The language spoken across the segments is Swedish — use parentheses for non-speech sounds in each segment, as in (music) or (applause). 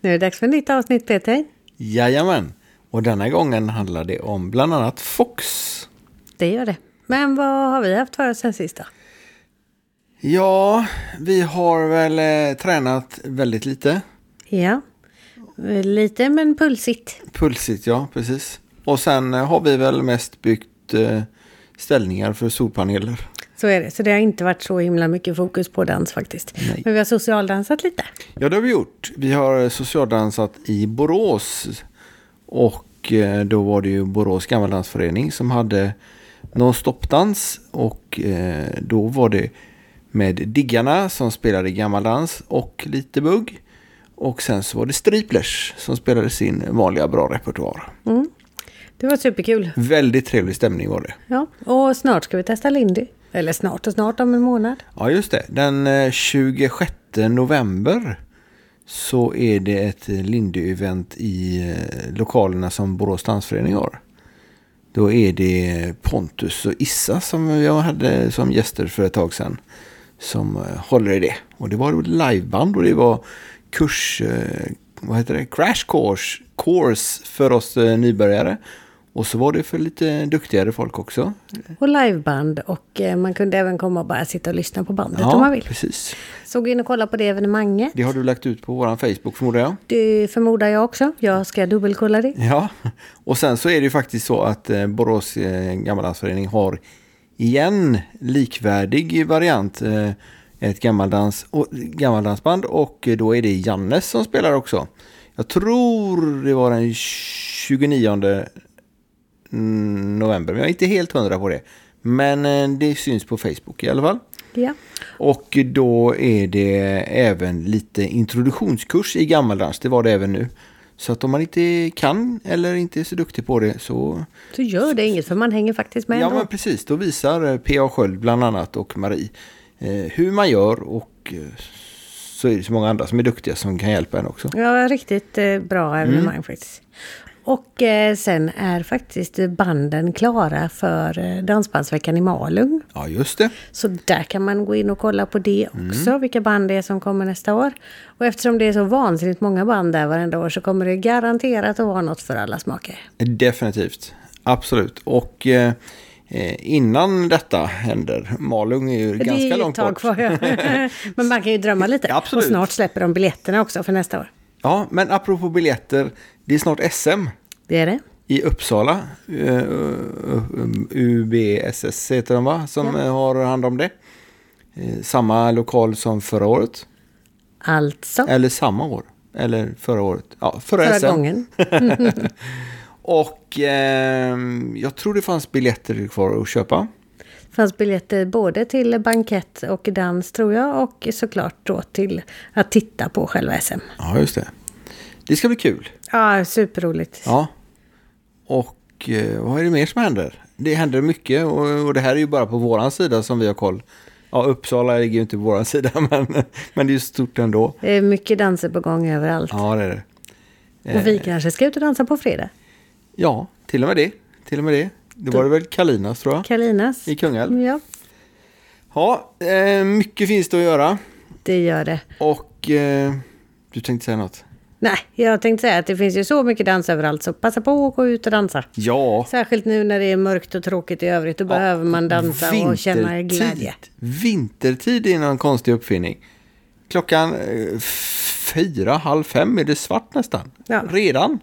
Nu är det dags för ett nytt avsnitt Peter. Jajamän. Och denna gången handlar det om bland annat Fox. Det gör det. Men vad har vi haft för oss sen sist då? Ja, vi har väl eh, tränat väldigt lite. Ja, lite men pulsigt. Pulsigt, ja precis. Och sen eh, har vi väl mest byggt eh, ställningar för solpaneler. Så är det. Så det har inte varit så himla mycket fokus på dans faktiskt. Nej. Men vi har socialdansat lite. Ja, det har vi gjort. Vi har socialdansat i Borås. Och eh, då var det ju Borås gammaldansförening som hade någon stoppdans. Och eh, då var det med Diggarna som spelade gammaldans och lite bugg. Och sen så var det Striplers som spelade sin vanliga bra repertoar. Det var superkul. Väldigt trevlig stämning var det. Ja, och snart ska vi testa Lindy. Eller snart och snart om en månad. Ja, just det. Den eh, 26 november så är det ett Lindy-event i eh, lokalerna som Borås dansförening har. Då är det Pontus och Issa som jag hade som gäster för ett tag sedan. Som eh, håller i det. Och det var liveband och det var kurs, vad heter det, crash course, course för oss nybörjare. Och så var det för lite duktigare folk också. Och liveband och eh, man kunde även komma och bara sitta och lyssna på bandet om man vill. precis. Så gå in och kolla på det evenemanget. Det har du lagt ut på vår Facebook förmodar jag. Det förmodar jag också. Jag ska dubbelkolla det. Ja, och sen så är det ju faktiskt så att eh, Borås eh, gammaldansförening har igen likvärdig variant. Ett gammaldans, och, gammaldansband och då är det Jannes som spelar också. Jag tror det var den 29 november, men jag är inte helt hundra på det. Men eh, det syns på Facebook i alla fall. Ja. Och då är det även lite introduktionskurs i gammaldans. Det var det även nu. Så att om man inte kan eller inte är så duktig på det så... Så gör det inget för man hänger faktiskt med Ja ändå. men precis, då visar eh, P.A. Sköld bland annat och Marie eh, hur man gör och så är det så många andra som är duktiga som kan hjälpa en också. Ja, riktigt eh, bra evenemang faktiskt. Och eh, sen är faktiskt banden klara för eh, Dansbandsveckan i Malung. Ja just det. Så där kan man gå in och kolla på det också, vilka band det är som kommer nästa år. Och eftersom det är så vansinnigt många band där varenda år så kommer det garanterat att vara något för alla smaker. Definitivt, absolut. Och eh, eh, innan detta händer, Malung är ju det ganska är långt tag bort. kvar. ja. (laughs) Men man kan ju drömma lite. Absolut. Och snart släpper de biljetterna också för nästa år. Ja, men apropå biljetter, det är snart SM. Det är det. i Uppsala. Uh, UBSS heter de va? Som Ja. eh, har hand om det. Eh, samma lokal som förra året. Alltså, Eller samma år. Eller förra året. Ja, förra, förra SM. gången. (laughs) Och ehm, jag tror det fanns biljetter kvar att köpa. fanns biljetter både till bankett och dans tror jag och såklart då till att titta på själva SM. Ja, just det. Det ska bli kul. Ja, superroligt. Ja. Och eh, vad är det mer som händer? Det händer mycket och, och det här är ju bara på våran sida som vi har koll. Ja, Uppsala ligger ju inte på våran (laughs) sida men, men det är ju stort ändå. Det är mycket danser på gång överallt. Ja, det är det. Och vi kanske ska ut och dansa på fredag. Ja, till och med det. Till och med det. Det var det väl Kalinas tror jag. Kalinas. I Kungälv. Ja, Ja, eh, mycket finns det att göra. det gör det. Och eh, du tänkte säga något? Nej, jag tänkte säga att det finns ju så mycket dans överallt så passa på att gå ut och dansa. Ja. Särskilt nu när det är mörkt och tråkigt i övrigt. Då behöver man dansa och känna Vintertid. glädje. Vintertid är någon konstig uppfinning. Klockan eh, fyra, halv fem är det svart nästan. Ja. Redan.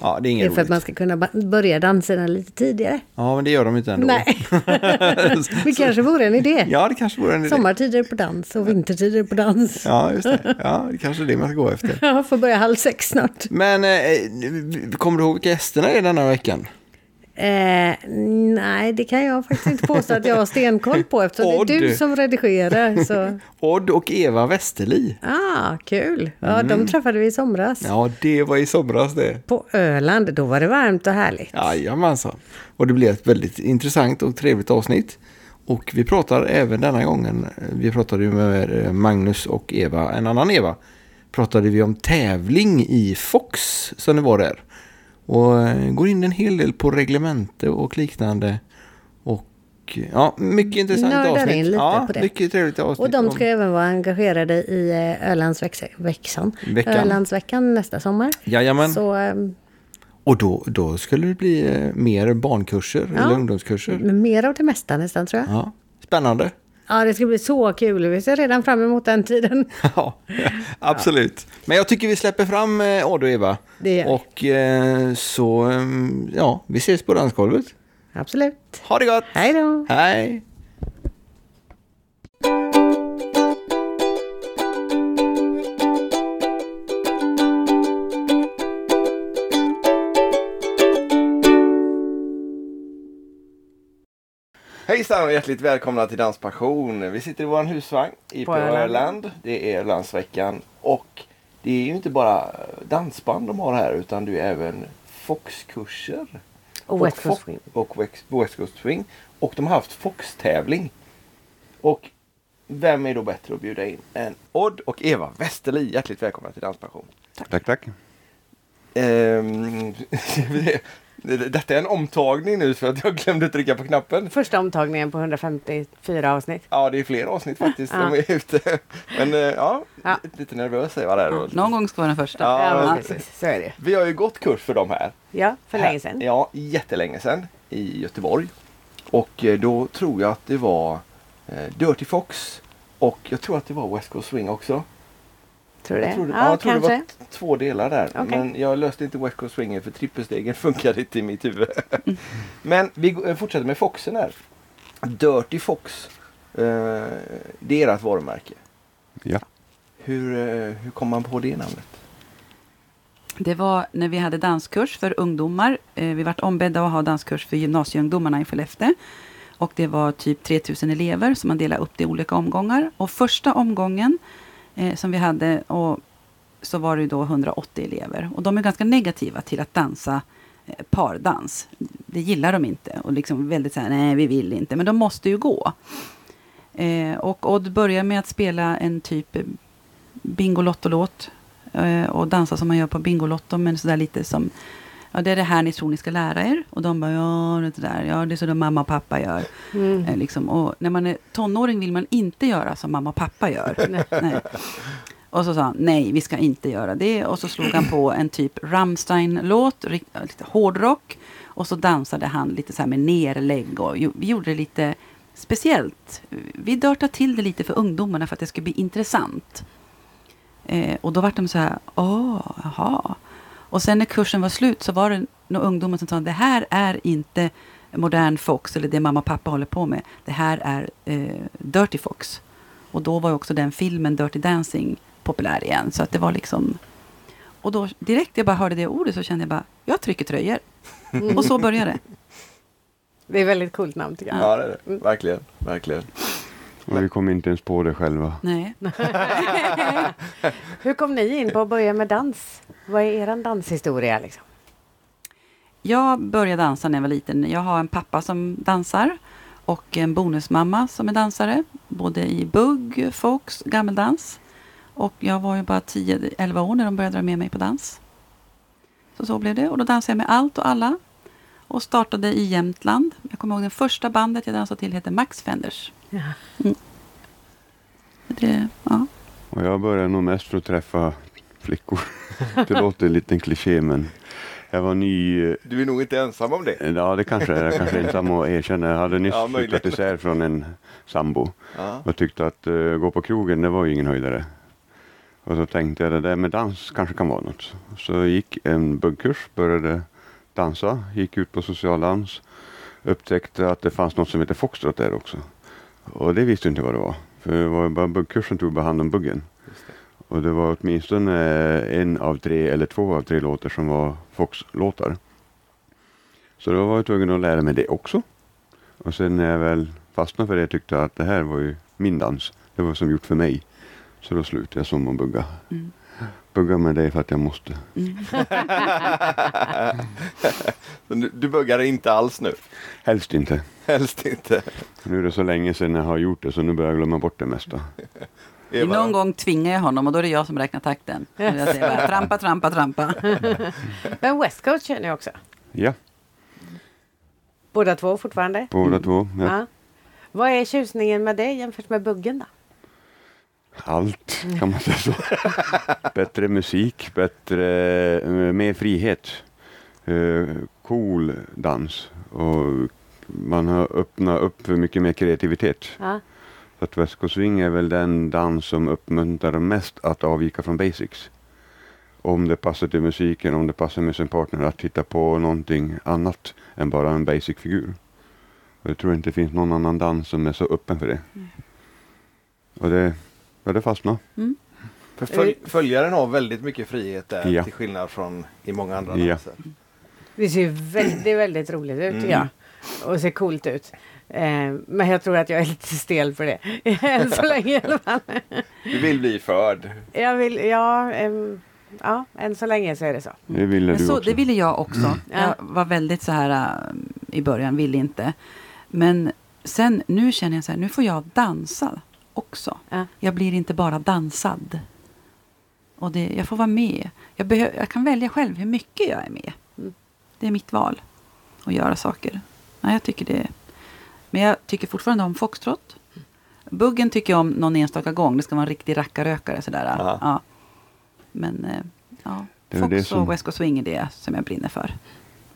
Ja, det är Det inget är för att man ska kunna börja danserna lite tidigare. Ja, men det gör de inte ändå. Nej, (laughs) det kanske vore en idé. Ja, det kanske vore en idé. Sommartider på dans och vintertider på dans. Ja, just det. Ja, det kanske är det man ska gå efter. Ja, får börja halv sex snart. Men eh, kommer du ihåg vilka gästerna är denna veckan? Eh, nej, det kan jag faktiskt inte påstå att jag har stenkoll på eftersom Odd. det är du som redigerar. Så. (laughs) Odd och Eva Westerli. Ah, kul. Ja, de träffade vi i somras. Ja, det var i somras det. På Öland, då var det varmt och härligt. Jajamensan. Och det blev ett väldigt intressant och trevligt avsnitt. Och vi pratar även denna gången, vi pratade med Magnus och Eva, en annan Eva, pratade vi om tävling i Fox som det var där. Och eh, går in en hel del på reglemente och liknande. Och ja, mycket intressant Nördar avsnitt. in lite ja, på det. Mycket trevligt avsnitt. Och de om- ska även vara engagerade i eh, Ölandsveckan. Veckan. Ölandsveckan nästa sommar. Jajamän. Så ehm, Och då, då skulle det bli eh, mer barnkurser Ja. eller ungdomskurser. mer av det mesta nästan tror jag. Ja, spännande. Ja, det ska bli så kul. Vi ser redan fram emot den tiden. (laughs) Ja, absolut. Men jag tycker vi släpper fram eh, Odd och Eva. Det gör vi. Och eh, så, eh, ja, vi ses på dansgolvet. Absolut. Ha det gott! Hej då! Hej! Hejsan och hjärtligt välkomna till Danspassion. Vi sitter i vår husvagn i På Öland. Öland. Det är Ölandsveckan. Och det är ju inte bara dansband de har här utan det är även Foxkurser. Och West Coast Swing. Och West, West Coast Swing. Och de har haft Fox-tävling. Och vem är då bättre att bjuda in än Odd och Eva Westerli. Hjärtligt välkomna till Danspassion. Tack, tack. Ehm, (laughs) detta är en omtagning nu för att jag glömde trycka på knappen. Första omtagningen på 154 avsnitt. Ja, det är fler avsnitt faktiskt. Ja. De är ute. Men eh, ja, Ja. lite nervös är jag där. då. Någon gång ska vara den första. Ja, Ja, precis. Så är det. Vi har ju gått kurs för dem här. Ja, för länge sedan. Ja, jättelänge sedan i Göteborg. Och eh, då tror jag att det var eh, Dirty Fox och jag tror att det var West Coast Swing också. Tror du det? Jag tror, det- ja, jag tror det var två delar där. Okej. Men jag löste inte West Coast Swingen för trippelstegen (laughs) funkade inte i mitt huvud. Men vi eh, fortsätter med Foxen här. Dirty Fox. Eh, det är ert varumärke. Ja. Hur, eh, hur kom man på det namnet? Det var när vi hade danskurs för ungdomar. Eh, Vi vart ombedda att ha danskurs för gymnasieungdomarna i Skellefteå. Och det var typ 3000 elever som man delade upp det i olika omgångar. Och första omgången eh, som vi hade och så var det ju då 180 elever. Och de är ganska negativa till att dansa eh, pardans. Det gillar de inte. Och liksom väldigt så här, nej vi vill inte. Men de måste ju gå. Eh, och Odd börjar med att spela en typ Bingolotto-låt. Eh, och dansa som man gör på Bingolotto. Men sådär lite som, ja det är det här ni tror ni ska lära er. Och de bara, ja det är det där, ja det är så de mamma och pappa gör. Mm. Eh, liksom. Och när man är tonåring vill man inte göra som mamma och pappa gör. (laughs) nej. Och så sa han, nej vi ska inte göra det. Och så slog han på en typ Rammstein-låt, lite hårdrock. Och så dansade han lite så här med nerlägg. Och vi gjorde det lite speciellt. Vi dörtade till det lite för ungdomarna för att det skulle bli intressant. Eh, och då var de så här, åh, jaha. Och sen när kursen var slut så var det några ungdomar som sa, det här är inte modern Fox eller det mamma och pappa håller på med. Det här är eh, Dirty Fox. Och då var också den filmen Dirty Dancing populär igen. Så att det var liksom... Och då direkt jag bara hörde det ordet så kände jag bara, jag trycker tröjor. Och så började det. Det är väldigt coolt namn tycker jag. Ja, det är det. Verkligen. Verkligen. Och vi kom inte ens på det själva. Nej. (laughs) (laughs) Hur kom ni in på att börja med dans? Vad är er danshistoria liksom? Jag började dansa när jag var liten. Jag har en pappa som dansar och en bonusmamma som är dansare. Både i bugg, fox, gammeldans. Och jag var ju bara 10-11 år när de började dra med mig på dans. Så så blev det. Och då dansade jag med allt och alla. Och startade i Jämtland. Jag kommer ihåg det första bandet jag dansade till hette Max Fenders. Ja. Det, ja. Och jag började nog mest för att träffa flickor. (laughs) Det låter lite en kliché men jag var ny. eh, Du är nog inte ensam om det. Ja det kanske är. Jag kanske är ensam och erkänna. Jag hade nyss Ja, flyttat isär från en sambo. Ja. Och tyckte att uh, gå på krogen det var ju ingen höjdare. Och så tänkte jag det där med dans kanske kan vara något. Så jag gick en buggkurs, började dansa, gick ut på socialdans. Upptäckte att det fanns något som heter foxtrot där också. Och det visste inte vad det var. För det var bara buggkursen tog bara hand om buggen. Det. Och det var åtminstone en av tre eller två av tre låtar som var Fox-låtar. Så då var jag tvungen att lära mig det också. Och sen när jag väl fastnade för det tyckte jag att det här var ju min dans. Det var som gjort för mig. Så då slutade jag som att bugga. Mm. Bugga med det för att jag måste. Mm. (laughs) Du, du buggar inte alls nu? Helst inte. Helst inte. Nu är det så länge sedan jag har gjort det så nu börjar jag glömma bort det mesta. (laughs) Eva, Någon gång tvingar jag honom och då är det jag som räknar takten. Jag säger bara, trampa, trampa, trampa. (laughs) Men West Coast känner jag också. Ja, Båda två fortfarande? båda två. Ja. Ja. Vad är tjusningen med det jämfört med buggen då? Allt kan man säga så. (laughs) bättre musik, bättre, eh, mer frihet. Eh, cool dans. Och man har öppnat upp för mycket mer kreativitet. Ja. Så att väskosving är väl den dans som uppmuntrar mest att avvika från basics. Om det passar till musiken, om det passar med sin partner, att hitta på någonting annat än bara en basic figur. Och jag tror inte det finns någon annan dans som är så öppen för det. Och det, ja, det fastnar. För följ, följaren har väldigt mycket frihet där Ja. till skillnad från i många andra Ja. danser. Det ser ju väldigt, väldigt roligt ut tycker jag. Och ser coolt ut. Eh, men jag tror att jag är lite stel för det. (laughs) Än så länge i alla fall. Du vill bli förd. Jag vill, ja, ehm, ja, än så länge så är det så. Det ville du så, också. det ville jag också. Ja. Jag var väldigt så här äh, i början, ville inte. Men sen, nu känner jag så här, nu får jag dansa också. Ja. Jag blir inte bara dansad. Och det, jag får vara med. Jag, behö, jag kan välja själv hur mycket jag är med. Mm. Det är mitt val. Att göra saker. Ja, jag tycker det. Men jag tycker fortfarande om foxtrot. Buggen tycker jag om någon enstaka gång. Det ska vara en riktig rackarrökare. Sådär. Ja. Ja. Men eh, ja, Det Fox det som- och West Coast Swing är det som jag brinner för.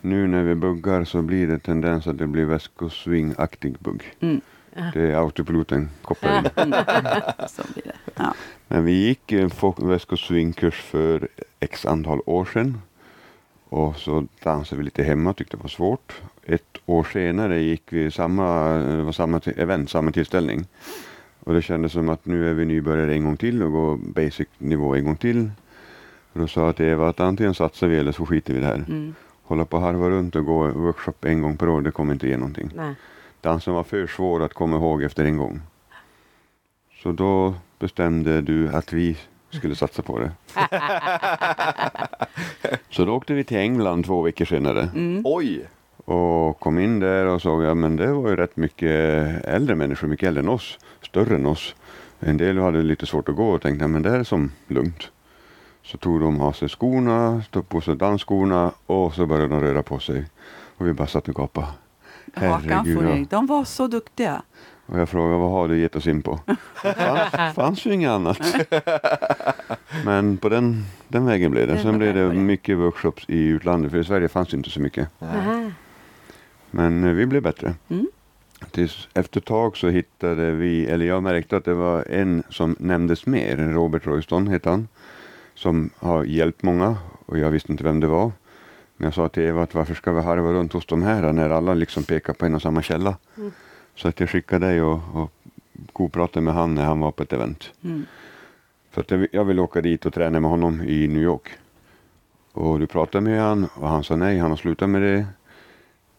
Nu när vi buggar så blir det tendens att det blir väskosving-aktig bugg. Mm. Det är autopiloten kopplar in. (laughs) Så blir det. Ja. Men vi gick en väskosvingkurs för x antal år sedan. Och så dansade vi lite hemma, tyckte det var svårt. Ett år senare gick vi samma, det var samma event, samma tillställning. Och det kändes som att nu är vi nybörjare en gång till och går basic nivå en gång till. Och då sa jag till Eva att antingen satsar vi eller så skiter vi i det här. Mm. Hålla på och harva runt och gå workshop en gång per år, det kommer inte ge någonting. Nej. Dansen var för svår att komma ihåg efter en gång. Så då bestämde du att vi skulle satsa på det. (laughs) Så då åkte vi till England två veckor senare Mm. Oj! och kom in där och såg att men det var ju rätt mycket äldre människor, mycket äldre än oss, större än oss. En del hade lite svårt att gå och tänkte men det här är som lugnt. Så tog de av sig skorna, tog på sig dansskorna och så började de röra på sig. Och vi bara satt och gapade. Hakan Herregud, for ja. dig. De var så duktiga. Och jag frågade vad har du gett oss in på? (laughs) Det fanns, fanns ju inget annat. (laughs) Men på den, den vägen blev det. Sen blev det mycket workshops i utlandet för i Sverige fanns det inte så mycket. Men eh, vi blev bättre. Mm. Tills efter ett tag så hittade vi, eller jag märkte att det var en som nämndes mer, Robert Royston heter han, som har hjälpt många och jag visste inte vem det var. Men jag sa till Eva att varför ska vi harva runt hos de här när alla liksom pekar på en och samma källa. Mm. Så att jag skickade dig och, och godpratade med han när han var på ett event. Mm. För att jag, ville åka dit och träna med honom i New York. Och du pratade med han och han sa nej, han har slutat med det.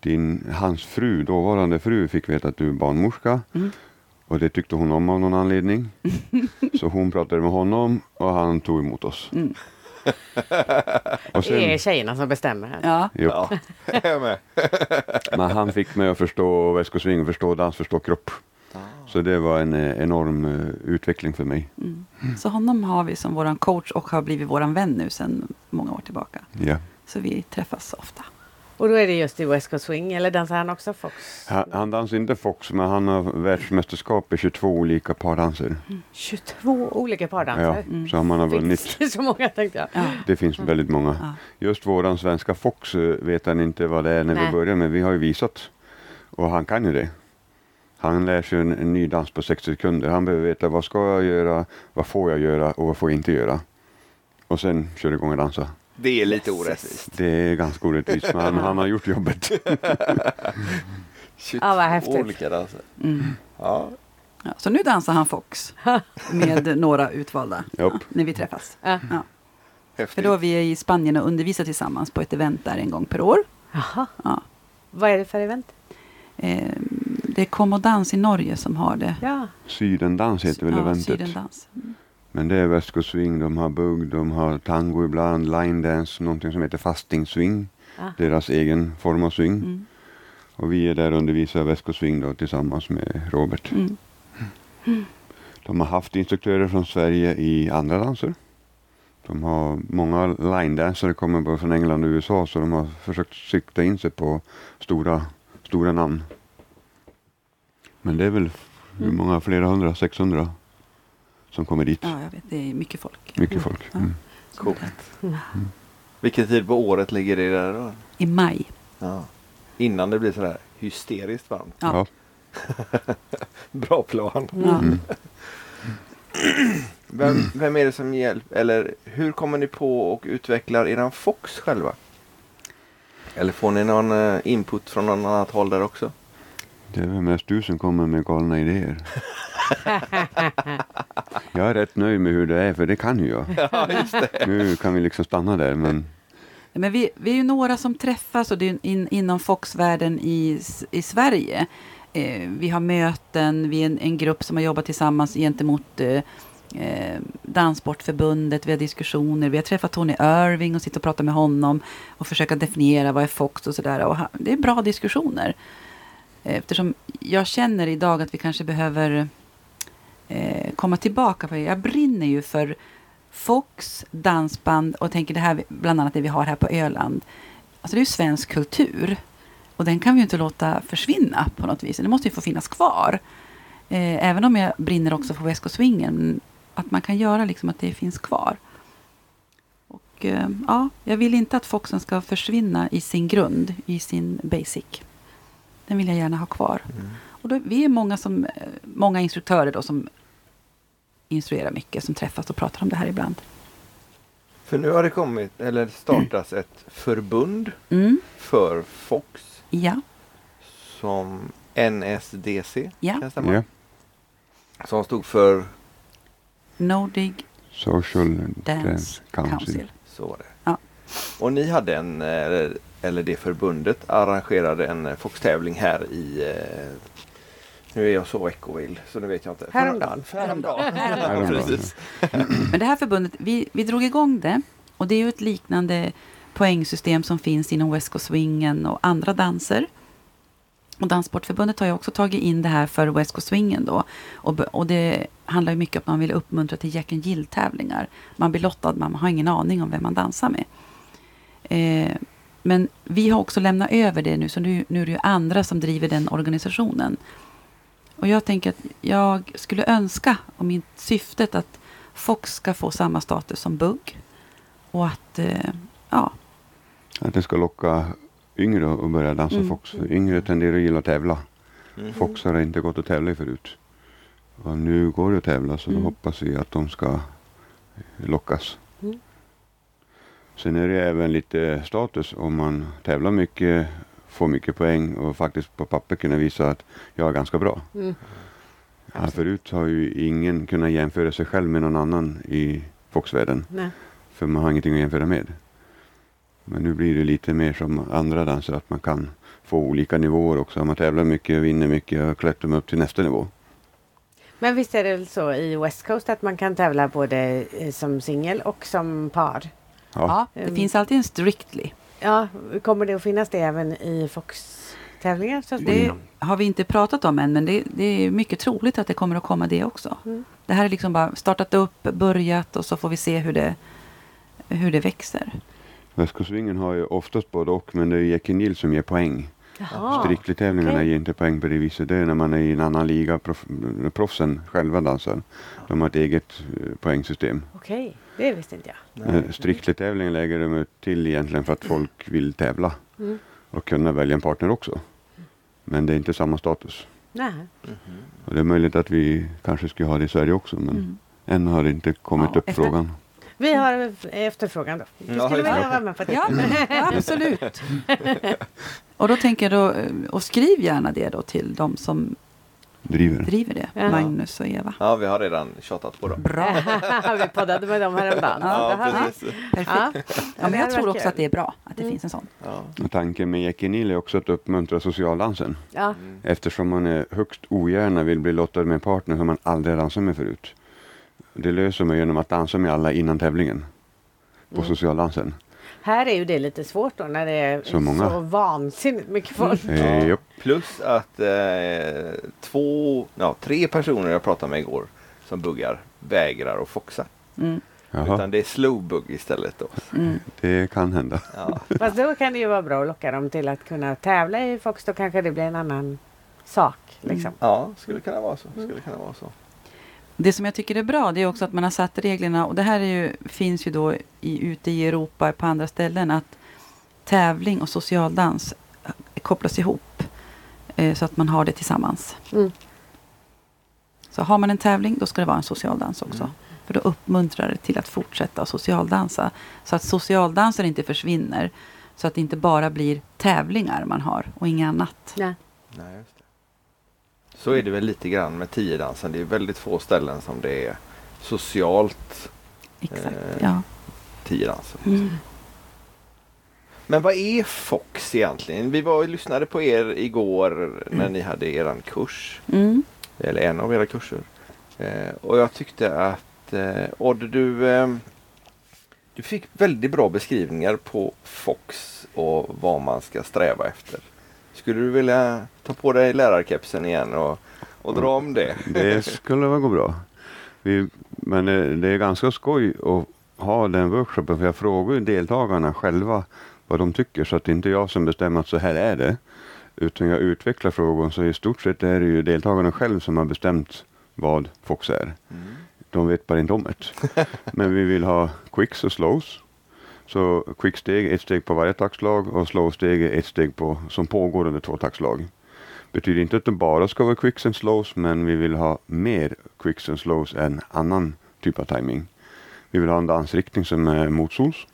Din, hans fru, dåvarande fru, fick veta att du är barnmorska. Mm. Och det tyckte hon om av någon anledning. (laughs) Så hon pratade med honom och han tog emot oss. (laughs) Mm. Det är tjejerna som bestämmer. här. Ja. jo, Ja, (laughs) (laughs) men han fick mig att förstå väskosving, förstå dans, förstå kropp. Så det var en eh, enorm eh, utveckling för mig. Mm. Så honom har vi som våran coach och har blivit våran vän nu sedan många år tillbaka. Ja. Så vi träffas ofta. Och då är det just i West Coast Swing, eller dansar han också Fox? Han, han dansar inte Fox, men han har världsmästerskap i 22 olika pardanser. 22 olika Ja, pardanser. Mm. så man har vunnit. Finns det så många tänkte jag. Ja. Det finns väldigt många. Ja. Just våran svenska Fox eh, vet han inte vad det är när Nej. vi börjar, men vi har ju visat. Och han kan ju det. Han lär sig en, en ny dans på 60 sekunder. Han behöver veta vad ska jag göra, vad får jag göra och vad får jag inte göra. Och sen kör igång och dansa. Det är lite orättvist. Det är ganska orättvist, men han, har gjort jobbet. (laughs) 22 Ja, vad häftigt. olika danser. Mm. Ja. Ja, så nu dansar han Fox med (laughs) några utvalda ja, när vi träffas. Ja. Ja. För då är vi i Spanien och undervisar tillsammans på ett event där en gång per år. Jaha. Ja. Vad är det för event? Eh, det är Kom och dans i Norge som har det. Ja. Sydendans heter väl ja, eventet. Sydendans. Mm. Men det är väskosving, de har bugg, de har tango ibland, line dance, någonting som heter fasting swing. Ja. Deras egen form av swing. Mm. Och vi är där och undervisar väskosving då tillsammans med Robert. Mm. De har haft instruktörer från Sverige i andra danser. De har många line dancers kommer både från England och USA så de har försökt sikta in sig på stora, stora namn. Men det är väl hur många, flera hundra, 600 som kommer dit. Ja, jag vet. Det är mycket folk. Mycket folk. Ja. Mm. Coolt. Vilken tid på året ligger det där då? I maj. Ja. Innan det blir sådär hysteriskt varmt. Ja. Ja. (laughs) Bra plan. Ja. Mm. Vem, vem är det som hjälper? Eller hur kommer ni på och utvecklar eran Fox själva? Eller får ni någon eh, input från någon annat håll där också? Det är väl mest du som kommer med galna idéer. (laughs) jag är rätt nöjd med hur det är, för det kan ju jag. Ja, just det. Nu kan vi liksom stanna där, men Men vi, vi är ju några som träffas och det är in, inom Fox-världen i, i Sverige. Eh, vi har möten, vi är en, en grupp som har jobbat tillsammans gentemot eh, eh, Danssportförbundet, vi har diskussioner, vi har träffat Tony Irving och sitter och pratar med honom och försöka definiera vad är Fox och sådär. Det är bra diskussioner. Eh, eftersom jag känner idag att vi kanske behöver eh, komma tillbaka på det. Jag brinner ju för Fox, dansband och tänker det här, bland annat det vi har här på Öland. Alltså det är ju svensk kultur. Och den kan vi ju inte låta försvinna på något vis. Den måste ju få finnas kvar. Eh, även om jag brinner också för West Coast Swingen. Att man kan göra liksom att det finns kvar. Och eh, ja, jag vill inte att Foxen ska försvinna i sin grund, i sin basic. Den vill jag gärna ha kvar. Och då, vi är många, som, eh, många instruktörer då som instruerar mycket, som träffas och pratar om det här ibland. För nu har det kommit, eller startats ett förbund Mm, för Fox ja, som NSDC. Ja. kan det stämma? ja. Som stod för, Nordic Social Dance Dance Council. Council. så var det. Ja. Och ni hade en, eh, eller det förbundet arrangerade en eh, Fox-tävling här i eh, nu är jag så veckovill så nu vet jag inte. Häromdagen. Häromdagen. (laughs) Men det här förbundet, vi, vi drog igång det. Och det är ju ett liknande poängsystem som finns inom West Coast Swingen och andra danser. Och Danssportförbundet har ju också tagit in det här för West Coast Swingen då. Och, och det handlar ju mycket om att man vill uppmuntra till Jack and Jill-tävlingar. Man blir lottad, man har ingen aning om vem man dansar med. Eh, men vi har också lämnat över det nu, så nu, nu är det ju andra som driver den organisationen. Och jag tänker att jag skulle önska, och mitt syftet, att Fox ska få samma status som Bugg. Och att, eh, ja, Att det ska locka yngre att börja dansa Mm. Fox. Yngre tenderar att gilla att tävla. Mm. Fox har inte gått att tävla i förut. Och nu går det att tävla så Mm. då hoppas vi att de ska lockas. Sen är det även lite status om man tävlar mycket, får mycket poäng och faktiskt på papper kunna visa att jag är ganska bra. Mm. Ja, förut har ju ingen kunnat jämföra sig själv med någon annan i Foxvärlden. Nej. För man har ingenting att jämföra med. Men nu blir det lite mer som andra danser att man kan få olika nivåer också. Man tävlar mycket, vinner mycket och klättrar upp till nästa nivå. Men visst är det så i West Coast att man kan tävla både eh, som singel och som par? Ja. det Mm. finns alltid en Strictly. Ja, kommer det att finnas det även i Fox-tävlingar? så Det har vi inte pratat om än, men det, det är mycket troligt att det kommer att komma det också. Mm. Det här är liksom bara startat upp, börjat och så får vi se hur det, hur det växer. Västkostsvingen har ju oftast både och, men det är Jackie Nil som ger poäng. Strictly-tävlingarna okej. ger inte poäng på det viset. Det är när man är i en annan liga, proff, proffsen själva dansar. De har ett eget eh, poängsystem. Okej, det visste inte jag. Strictly-tävlingen lägger de till egentligen för att folk vill tävla Mm. och kunna välja en partner också. Men det är inte samma status. Nej. Och det är möjligt att vi kanske skulle ha det i Sverige också, men Mm. än har det inte kommit Ja, upp efter- frågan. Vi har efterfrågan då. Vi Ja, skulle just vilja vara med på det. Ja, ja, (laughs) absolut. (laughs) (laughs) och då tänker jag då, eh, och skriv gärna det då till de som Driver. driver det, Ja. Magnus och Eva. Ja, vi har redan tjatat på dem. Bra, (laughs) vi poddade med dem häromdagen. Ja, vi. precis. perfekt. Ja. Ja, men jag tror också att det är bra att det Mm. finns en sån. Ja. Tanken med Jackie Nil är också att uppmuntra socialdansen. Ja. Eftersom man är högst ogärna vill bli lottad med en partner som man aldrig dansat med förut. Det löser man genom att dansa med alla innan tävlingen. På Mm. socialdansen. Här är ju det lite svårt då när det är Så många. så vansinnigt mycket folk. Eh, japp. Plus att eh, två, ja, tre personer jag pratade med igår som buggar vägrar att foxa. Mm. Jaha, Utan det är slowbug istället då. Mm. det kan hända. Ja. Fast då kan det ju vara bra att locka dem till att kunna tävla i Fox. Då kanske det blir en annan sak. Liksom. ja, skulle kunna vara så. Skulle kunna vara så. Det som jag tycker är bra det är också att man har satt reglerna och det här är ju, finns ju då i, ute i Europa på andra ställen att tävling och socialdans eh, kopplas ihop eh, så att man har det tillsammans. Mm. Så har man en tävling då ska det vara en socialdans också. Mm. För då uppmuntrar det till att fortsätta socialdansa. Så att socialdanser inte försvinner. Så att det inte bara blir tävlingar man har och inget annat. Nej, just det. Så är det väl lite grann med tiodansen. Det är väldigt få ställen som det är socialt Exakt, Eh, ja. tiodansen. Mm. Men vad är Fox egentligen? Vi var och lyssnade på er igår när ni hade eran kurs. Mm. Eller en av era kurser. Eh, och jag tyckte att eh, Odd, du, eh, du fick väldigt bra beskrivningar på Fox och vad man ska sträva efter. Skulle du vilja ta på dig lärarkepsen igen och, och dra om det? (laughs) Det skulle väl gå bra. Vi, men eh, det är ganska skoj att ha den workshopen för jag frågar ju deltagarna själva vad de tycker så att det inte är jag som bestämmer att så här är det. Utan jag utvecklar frågan så i stort sett är det ju deltagarna själv som har bestämt vad Fox är. Mm. De vet bara inte om det. (laughs) Men vi vill ha quicks och slows. Så quick-steg, ett steg på varje taktslag och slow-steg är ett steg på, som pågår under två taktslag. Betyder inte att det bara ska vara quicks and slows, men vi vill ha mer quicks and slows än annan typ av timing. Vi vill ha en dansriktning som är motsols.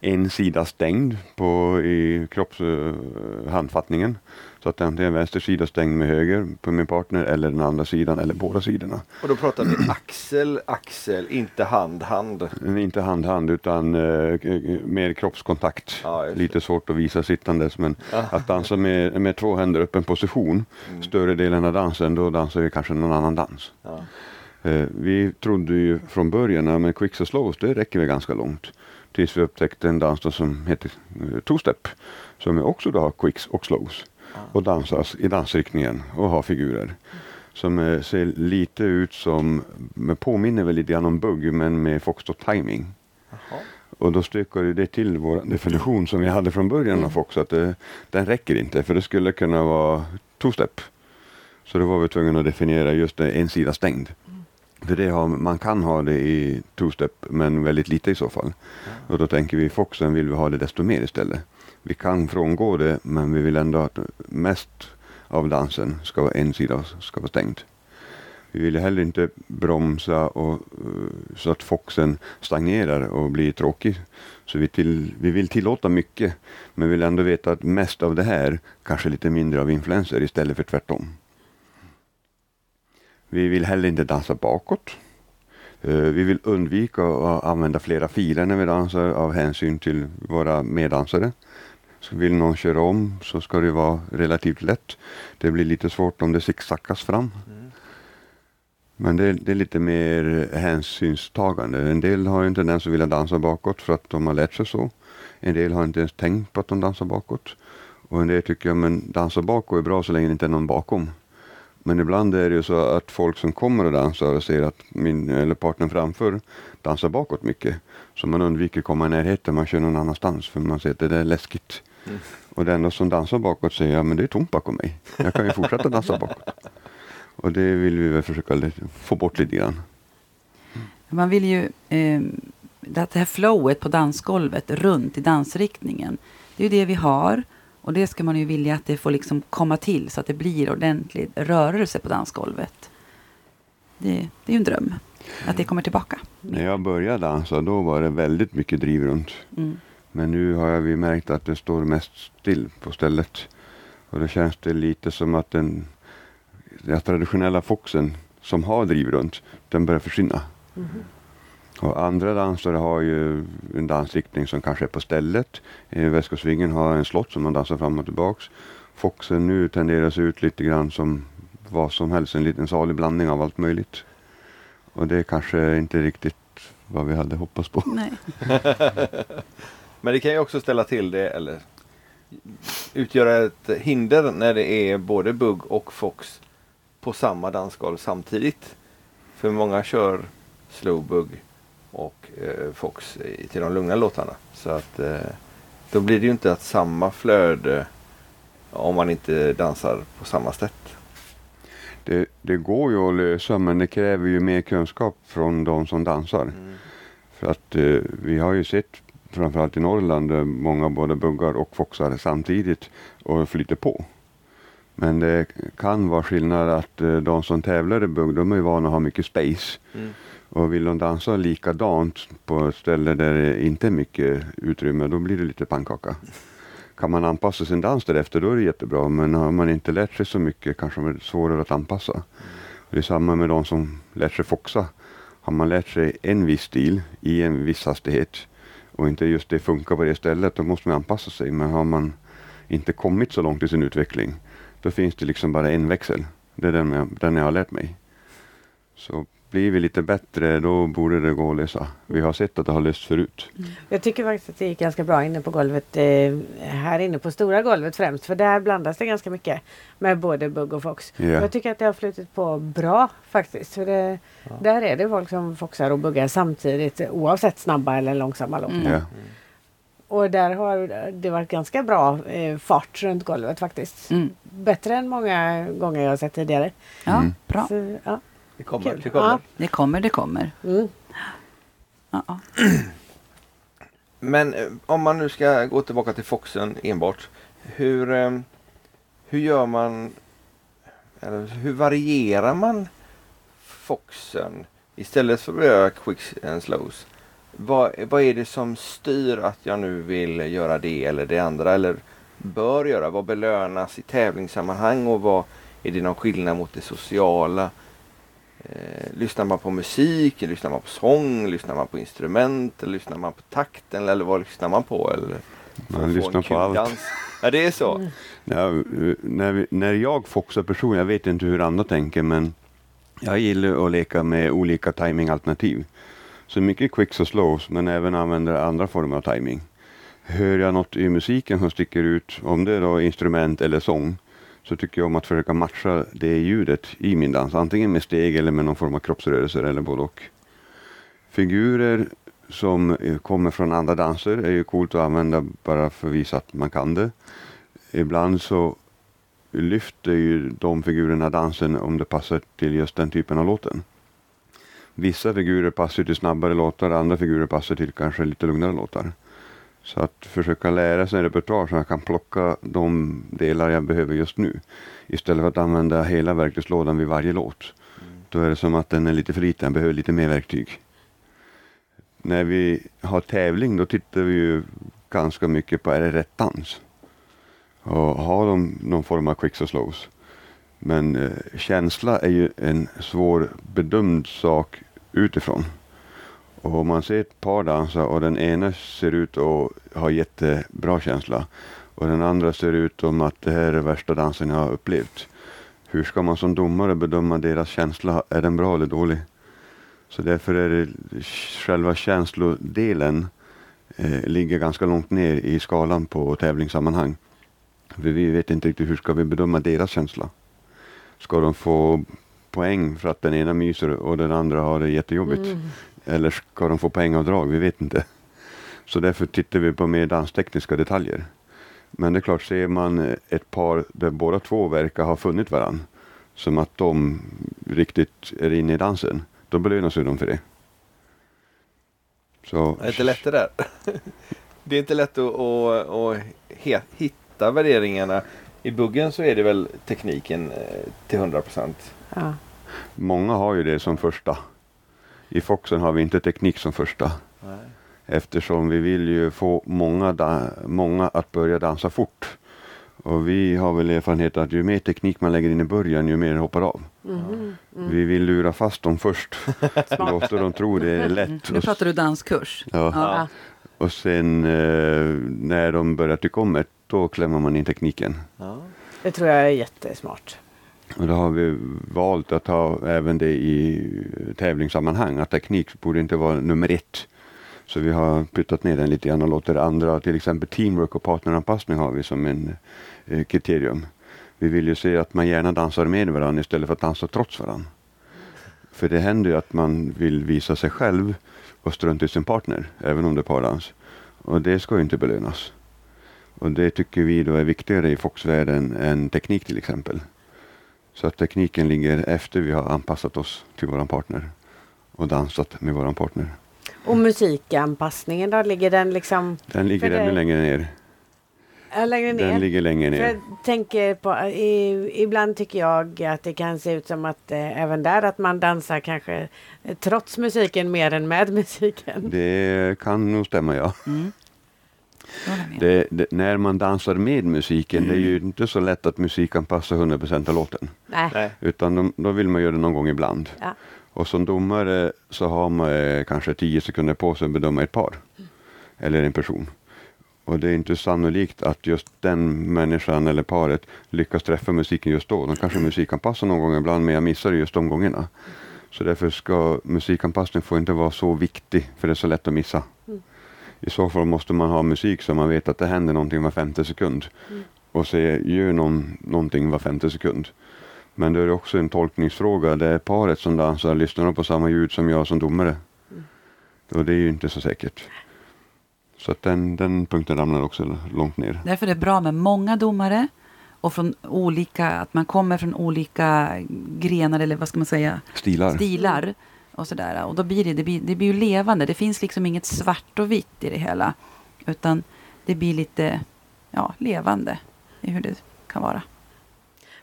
En sida stängd på, i kroppshandfattningen. Eh, så att antingen vänster sida stängd med höger på min partner eller den andra sidan eller båda sidorna. Och då pratar vi axel, axel, inte hand, hand. Inte hand-hand utan eh, mer kroppskontakt. Ja. Lite svårt att visa sittandes men att dansa med, med två händer upp en position Mm. större delen av dansen då dansar vi kanske någon annan dans. Ja. Eh, vi trodde ju från början att med quicks och slows det räcker vi ganska långt. Tills vi upptäckte en dans som heter eh, two-step som också då har quicks och slows och dansas i dansriktningen och har figurer. Som eh, ser lite ut som, men påminner väl lite grann om bugg men med foxtrot timing. Jaha. Och då ju det till vår definition som vi hade från början av Fox att det, den räcker inte för det skulle kunna vara two-step. Så då var vi tvungna att definiera just det, en sida stängd. För det har, man kan ha det i two-step men väldigt lite i så fall. Och då tänker vi Foxen vill vi ha det desto mer istället. Vi kan frångå det men vi vill ändå att mest av dansen ska vara en sida ska vara stängd. Vi vill heller inte bromsa och, eh, så att foxen stagnerar och blir tråkig. Så vi, till, vi vill tillåta mycket men vill ändå veta att mest av det här kanske lite mindre av influenser istället för tvärtom. Vi vill heller inte dansa bakåt. Eh, vi vill undvika att använda flera filer när vi dansar av hänsyn till våra meddansare. Så vill någon köra om så ska det vara relativt lätt. Det blir lite svårt om det zigzackas fram. Mm. Men det, det är lite mer hänsynstagande. En del har en tendens att vilja dansa bakåt för att de har lärt sig så. En del har inte ens tänkt på att de dansar bakåt. Och en del tycker men dansa bakåt är bra så länge det inte är någon bakom. Men ibland är det ju så att folk som kommer och dansar och ser att min eller partnern framför dansar bakåt mycket. Så man undviker att komma i närheten, man kör någon annanstans för man ser att det där är läskigt. Mm. Och den som dansar bakåt säger ja men det är tomt bakom mig. Jag kan ju fortsätta dansa bakåt. Och det vill vi väl försöka få bort lite grann. Man vill ju... Eh, det här flowet på dansgolvet runt i dansriktningen. Det är ju det vi har. Och det ska man ju vilja att det får liksom komma till så att det blir ordentlig rörelse på dansgolvet. Det, det är ju en dröm. Att det kommer tillbaka. När jag började dansa då var det väldigt mycket driv runt. Mm. Men nu har jag vi märkt att det står mest still på stället. Och då känns det lite som att den, den traditionella foxen som har driv runt, den börjar försvinna. Och andra dansare har ju en dansriktning som kanske är på stället. Eh, Väskåsvingen har en slott som man dansar fram och tillbaks. Foxen nu tenderar att se ut lite grann som vad som helst, en liten salig blandning av allt möjligt. Och det är kanske inte riktigt vad vi hade hoppats på. Nej. (laughs) (laughs) Men det kan ju också ställa till det eller utgöra ett hinder när det är både bugg och fox på samma dansgolv samtidigt. För många kör slowbug och eh, Fox i- till de lugna låtarna. Så att eh, då blir det ju inte att samma flöde om man inte dansar på samma sätt. Det, det går ju att lösa men det kräver ju mer kunskap från de som dansar. För att eh, vi har ju sett framförallt i Norrland där många både buggar och foxar samtidigt och flyter på. Men det kan vara skillnad att eh, de som tävlar i bugg de är vana att ha mycket space. Mm. Och vill de dansa likadant på ett ställe där det inte är mycket utrymme då blir det lite pannkaka. Kan man anpassa sin dans därefter då är det jättebra men har man inte lärt sig så mycket kanske det är svårare att anpassa. Och det är samma med de som lärt sig foxa. Har man lärt sig en viss stil i en viss hastighet och inte just det funkar på det stället då måste man anpassa sig. Men har man inte kommit så långt i sin utveckling då finns det liksom bara en växel. Det är den jag, den jag har lärt mig. Så blir vi lite bättre då borde det gå att lösa. Vi har sett att det har löst förut. Jag tycker faktiskt att det gick ganska bra inne på golvet. Eh, här inne på stora golvet främst. För där blandas det ganska mycket med både bugg och fox. Ja. Jag tycker att det har flutit på bra faktiskt. För det, Där är det folk som foxar och buggar samtidigt oavsett snabba eller långsamma låtar. Mm. Ja. Och där har det varit ganska bra eh, fart runt golvet faktiskt. Mm. Bättre än många gånger jag har sett tidigare. Ja, Mm. bra. Så, ja. Det kommer. Kul. Det kommer. Ja. Det kommer, det kommer. Mm. Ja, ja. Men eh, om man nu ska gå tillbaka till Foxen enbart. Hur, eh, hur gör man, eller hur varierar man Foxen istället för att göra quicks and slows? Vad, vad är det som styr att jag nu vill göra det eller det andra eller bör göra? Vad belönas i tävlingssammanhang och vad är det någon skillnad mot det sociala? Eh, lyssnar man på musik, lyssnar man på sång, lyssnar man på instrument, eller lyssnar man på takten eller vad lyssnar man på? Eller Man lyssnar på allt. dans? Ja, det är så. Ja, eh, när, när jag foxar person, jag vet inte hur andra tänker, men jag gillar att leka med olika timingalternativ. Så mycket quicks och slows, men även använder andra former av timing. Hör jag något i musiken som sticker ut, om det är då instrument eller sång, så tycker jag om att försöka matcha det ljudet i min dans. Antingen med steg eller med någon form av kroppsrörelser eller både och. Figurer som eh, kommer från andra danser är ju coolt att använda bara för att visa att man kan det. Ibland så lyfter ju de figurerna dansen om det passar till just den typen av låten. Vissa figurer passar till snabbare låtar, andra figurer passar till kanske lite lugnare låtar. Så att försöka lära sig en repertoar så jag kan plocka de delar jag behöver just nu. Istället för att använda hela verktygslådan vid varje låt. Då är det som att den är lite för liten, jag behöver lite mer verktyg. När vi har tävling då tittar vi ju ganska mycket på, är det rätt dans? Och har de någon form av quicks och slows? Men eh, känsla är ju en svår bedömd sak utifrån. Och om man ser ett par dansa och den ena ser ut att ha jättebra känsla och den andra ser ut som att det här är värsta dansen jag har upplevt. Hur ska man som domare bedöma deras känsla? Är den bra eller dålig? Så därför är det själva känslodelen eh, ligger ganska långt ner i skalan på tävlingssammanhang. För vi vet inte riktigt hur ska vi bedöma deras känsla. Ska de få poäng för att den ena myser och den andra har det jättejobbigt? Mm. Eller ska de få poängavdrag? Vi vet inte. Så därför tittar vi på mer danstekniska detaljer. Men det är klart, ser man ett par där båda två verkar ha funnit varandra, som att de riktigt är inne i dansen, då belönas ju de för det. Så, Det är inte lätt det där. (laughs) Det är inte lätt att, att, att hitta värderingarna. I buggen så är det väl tekniken eh, till 100 procent. Ja. Många har ju det som första. I Foxen har vi inte teknik som första. Eftersom vi vill ju få många, många att börja dansa fort. Och vi har väl erfarenhet att ju mer teknik man lägger in i början, ju mer hoppar av. Mhm. Vi vill lura fast dem först. (laughs) Låta dem tro det är lätt. Nu pratar du danskurs. ja. Ja. och sen eh, när de börjar tycka om det, då klämmer man in tekniken. Ja. Det tror jag är jättesmart. Och då har vi valt att ha även det i tävlingssammanhang. Att teknik borde inte vara nummer ett. Så vi har puttat ner den lite grann och låter andra, till exempel teamwork och partneranpassning har vi som en eh, kriterium. Vi vill ju se att man gärna dansar med varandra istället för att dansa trots varandra. För det händer ju att man vill visa sig själv och strunta i sin partner, även om det är pardans. Och det ska ju inte belönas. Och det tycker vi då är viktigare i Fox-världen än teknik till exempel. Så att tekniken ligger efter vi har anpassat oss till våran partner och dansat med våran partner. Och musikanpassningen då? Ligger den liksom Den ligger För det- ännu längre ner. längre ner? Den ligger längre För ner. jag tänker på, i, ibland tycker jag att det kan se ut som att eh, även där att man dansar kanske eh, trots musiken mer än med (laughs) musiken. Det kan nog stämma ja. Mm. Det, det, när man dansar med musiken, det är ju inte så lätt att musiken passar 100% av låten. Nej. Utan de, då vill man göra det någon gång ibland. Ja. Och som domare så har man eh, kanske 10 sekunder på sig att bedöma ett par. Eller en person. Och det är inte sannolikt att just den människan eller paret lyckas träffa musiken just då. De kanske musikanpassar någon gång ibland men jag missar det just de gångerna. Så därför ska musikanpassning får inte vara så viktig för det är så lätt att missa. I så fall måste man ha musik så man vet att det händer någonting var femte sekund. Och så gör någon, någonting var femte sekund. Men det är också en tolkningsfråga. Det är paret som dansar, lyssnar de på samma ljud som jag som domare? Och det är ju inte så säkert. Så att den, den punkten ramlar också långt ner. Därför är det bra med många domare och från olika, att man kommer från olika grenar eller vad ska man säga, Stilar. stilar. Och sådär. Och då blir det, det, blir, det blir ju levande. Det finns liksom inget svart och vitt i det hela. Utan det blir lite ja, levande i hur det kan vara.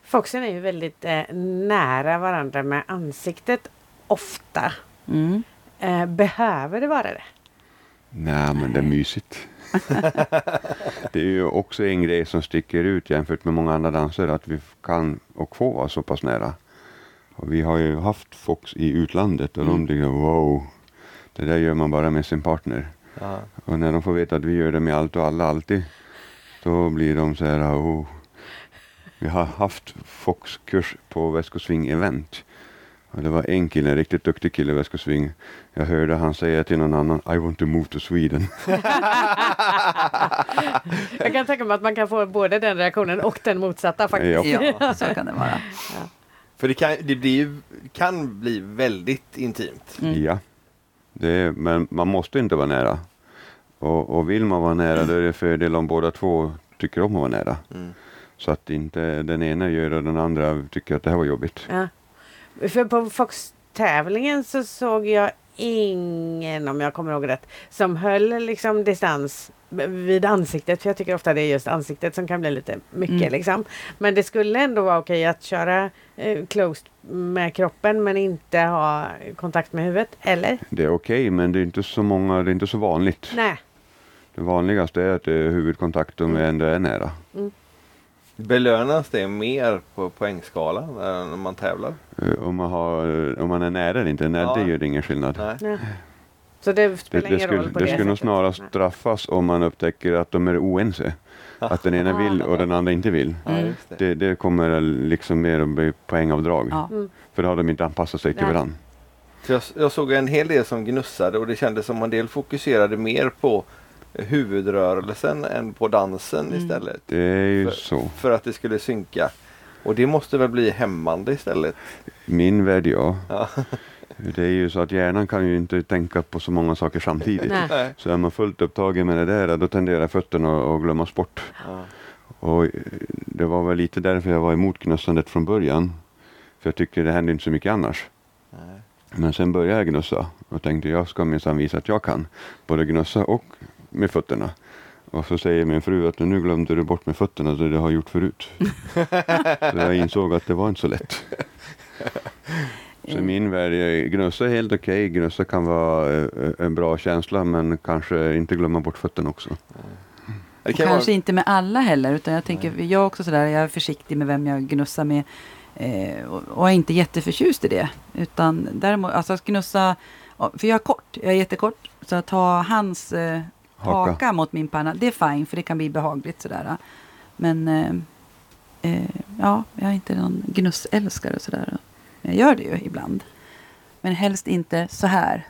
Foxen är ju väldigt eh, nära varandra med ansiktet ofta. Mm. Eh, behöver det vara det? Nej, men det är mysigt. (laughs) det är ju också en grej som sticker ut jämfört med många andra danser att vi kan och får vara så pass nära. Och vi har ju haft Fox i utlandet och de tycker wow, det där gör man bara med sin partner. Ja. Och när de får veta att vi gör det med allt och alla alltid, då blir de så här, oh. Vi har haft Fox-kurs på Väskosving event. Och det var en kille, en riktigt duktig kille i Väskosving. Jag hörde han säga till någon annan, I want to move to Sweden. (laughs) Jag kan tänka mig att man kan få både den reaktionen och den motsatta faktiskt. Ja. Ja, så (laughs) kan det vara. För det kan, det blir, ju- kan bli väldigt intimt. Mm. Ja, det är, men man måste inte vara nära. Och, och vill man vara nära, då är det fördel om båda två tycker om att vara nära. Mm. Så att inte den ena gör och den andra tycker att det här var jobbigt. Ja. För på Fox-tävlingen så såg jag ingen, om jag kommer ihåg rätt, som höll liksom distans vid ansiktet. För jag tycker ofta det är just ansiktet som kan bli lite mycket Mm. liksom. Men det skulle ändå vara okej att köra eh, closed med kroppen men inte ha kontakt med huvudet. Eller? Det är okej, men det är inte så många, det är inte så vanligt. Nej. Det vanligaste är att det är huvudkontakt om vi ändå är nära. Belönas det mer på poängskalan när man tävlar? Eh, Om man, har, eh, om man är nära eller inte, nej, Ja. det gör ingen skillnad. Nej. Nej. Så det Det, spelar det ingen skulle, roll på det det skulle nog snarast Nej. straffas om man upptäcker att de är oense. Att den ena vill och den andra inte vill. Mm. det. Det, det kommer liksom mer att bli poängavdrag. Ja. Mm. För då har de inte anpassat sig till Nej. varandra. Jag, jag såg en hel del som gnussade och det kändes som en del fokuserade mer på huvudrörelsen än på dansen Mm. istället. Det är ju För- så. För att det skulle synka. Och det måste väl bli hämmande istället. Min värld, ja. (laughs) Det är ju så att hjärnan kan ju inte tänka på så många saker samtidigt. Nej. Så är man fullt upptagen med det där, då tenderar fötterna att glömmas bort. Ja. Och det var väl lite därför jag var emot gnussandet från början. För jag tycker det händer inte så mycket annars. Nej. Men sen började jag gnussa och tänkte jag ska minsann visa att jag kan. Både gnussa och med fötterna. Och så säger min fru att nu glömde du bort med fötterna det du har gjort förut. (laughs) så jag insåg att det var inte så lätt. (laughs) Så i min värld, gnussa är helt okej. Gnussa kan vara eh, en bra känsla men kanske inte glömma bort fötterna också. Kan kanske vara, inte med alla heller. Utan jag tänker, jag är också sådär, jag är försiktig med vem jag gnussar med. Eh, och, och är inte jätteförtjust i det. Utan däremot, alltså att gnussa, för jag är kort, jag är jättekort. Så att ha hans eh, Haka. haka. mot min panna, det är fine för det kan bli behagligt sådär. Men eh, eh, ja, jag är inte någon gnussälskare och sådär. Jag gör det ju ibland. Men helst inte så här.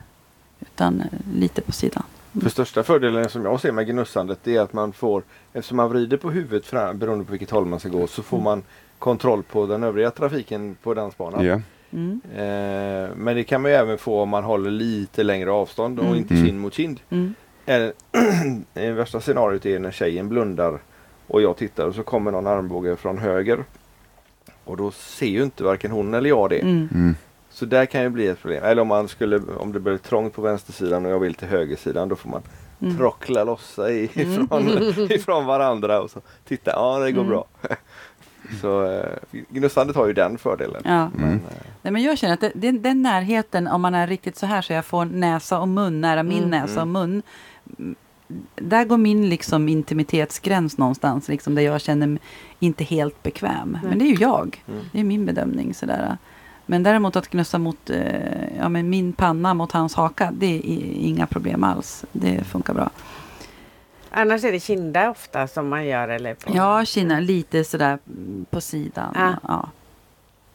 Utan eh, lite på sidan. för största fördelen som jag ser med gnussandet det är att man får, eftersom man vrider på huvudet fram, beroende på vilket håll man ska gå, så får man kontroll på den övriga trafiken på dansbanan. Ja. Mm. Eh, men det kan man ju även få om man håller lite längre avstånd och Mm. inte Mm. kind mot kind. Mm. Eller, (clears throat) det värsta scenariot är när tjejen blundar och jag tittar och så kommer någon armbåge från höger. Och då ser ju inte varken hon eller jag det. Mm. Mm. Så där kan ju bli ett problem. Eller om, man skulle, om det blir trångt på vänstersidan och jag vill till högersidan då får man Mm. trockla loss sig ifrån, (laughs) ifrån varandra och så titta, ja det går Mm. bra. (laughs) så eh, gnussandet har ju den fördelen. Ja. Men, Mm. eh, Nej, men jag känner att det, det, den närheten, om man är riktigt så här så jag får näsa och mun nära min Mm. näsa och mun. Mm, Där går min liksom intimitetsgräns någonstans, liksom där jag känner mig inte helt bekväm. Men det är ju jag. Mm. Det är min bedömning. Sådär. Men däremot att knussa mot eh, ja, men min panna mot hans haka, det är inga problem alls. Det funkar bra. Annars är det kinda ofta som man gör eller på. Ja, Kina lite sådär mm, på sidan. Ah. Ja.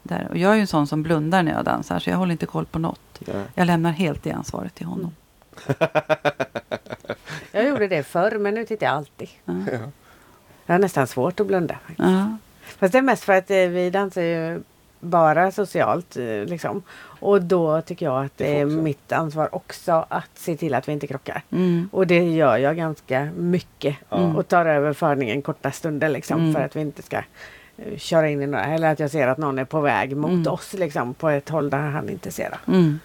Där. Och jag är ju en sån som blundar när jag dansar, så jag håller inte koll på något. ja. Jag lämnar helt det ansvaret till honom. (laughs) Jag gjorde det förr men nu tittar jag alltid. Ja. Jag har nästan svårt att blunda. faktiskt. Ja. Fast det är mest för att eh, vi dansar ju bara socialt. eh, Liksom. Och då tycker jag att Det är mitt ansvar också att se till att vi inte krockar. Mm. Och det gör jag ganska mycket. Ja. Och tar över förningen korta stunder liksom, Mm. för att vi inte ska eh, köra in i några. Eller att jag ser att någon är på väg mot Mm. oss liksom, på ett håll där han inte ser det. Mm.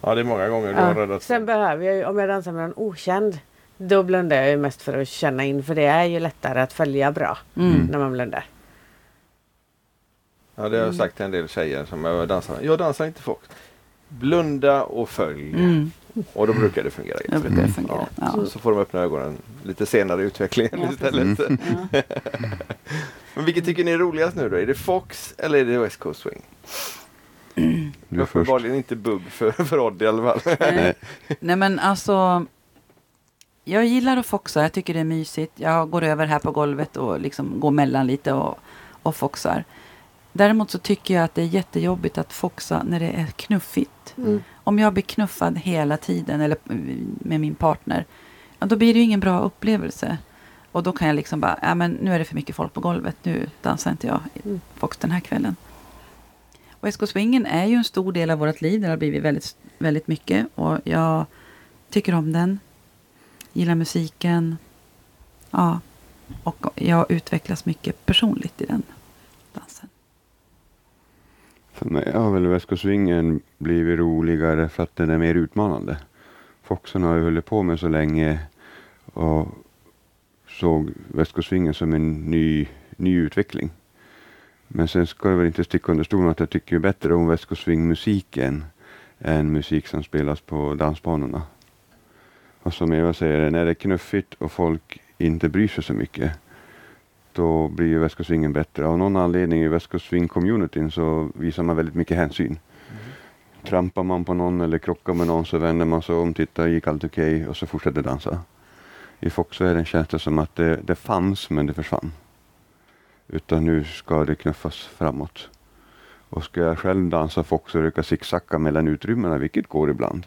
ja, det är många gånger du har Ja. räddat Sen behöver jag ju, om jag dansar med någon okänd, då blundar jag ju mest för att känna in. För det är ju lättare att följa bra Mm. när man blundar. Ja, det har jag sagt till en del tjejer som jag dansar med. Jag dansar inte Fox. Blunda och följ. Mm. Och då brukar det fungera. Det brukar det fungera. Ja. Ja. Så får de öppna ögonen lite senare i utvecklingen Ja, istället. Ja. (laughs) Men vilket tycker ni är roligast nu då? Är det Fox eller är det West Coast Swing? Först. Uppenbarligen inte bugg för, för Odd i alla fall. Nej. (laughs) Nej men alltså. Jag gillar att foxa. Jag tycker det är mysigt. Jag går över här på golvet och liksom går mellan lite och, och foxar. Däremot så tycker jag att det är jättejobbigt att foxa när det är knuffigt. Mm. Om jag blir knuffad hela tiden eller med min partner. Ja, då blir det ju ingen bra upplevelse. Och då kan jag liksom bara, ja men nu är det för mycket folk på golvet. Nu dansar inte jag Mm. fox den här kvällen. Och SK Swingen är ju en stor del av vårt liv. Det har blivit väldigt, väldigt mycket. Och jag tycker om den. Gillar musiken. Ja. Och jag utvecklas mycket personligt i den dansen. För mig har väl väskosvingen blivit roligare för att den är mer utmanande. Foxen har ju hållit på med så länge och såg väskosvingen som en ny, ny utveckling. Men sen ska jag väl inte sticka under stolen att jag tycker bättre om väskosvingmusiken än musik som spelas på dansbanorna. Och som Eva säger, när det är knuffigt och folk inte bryr sig så mycket då blir ju väskosvingen bättre. Av någon anledning i väskosving-communityn så visar man väldigt mycket hänsyn. Trampar man på någon eller krockar med någon så vänder man sig om, tittar, gick allt okej och så fortsätter dansa. I Foxvärlden känns det som att det, det fanns men det försvann. Utan nu ska det knuffas framåt. Och ska jag själv dansa Fox och rycka zigzacka mellan utrymmena, vilket går ibland.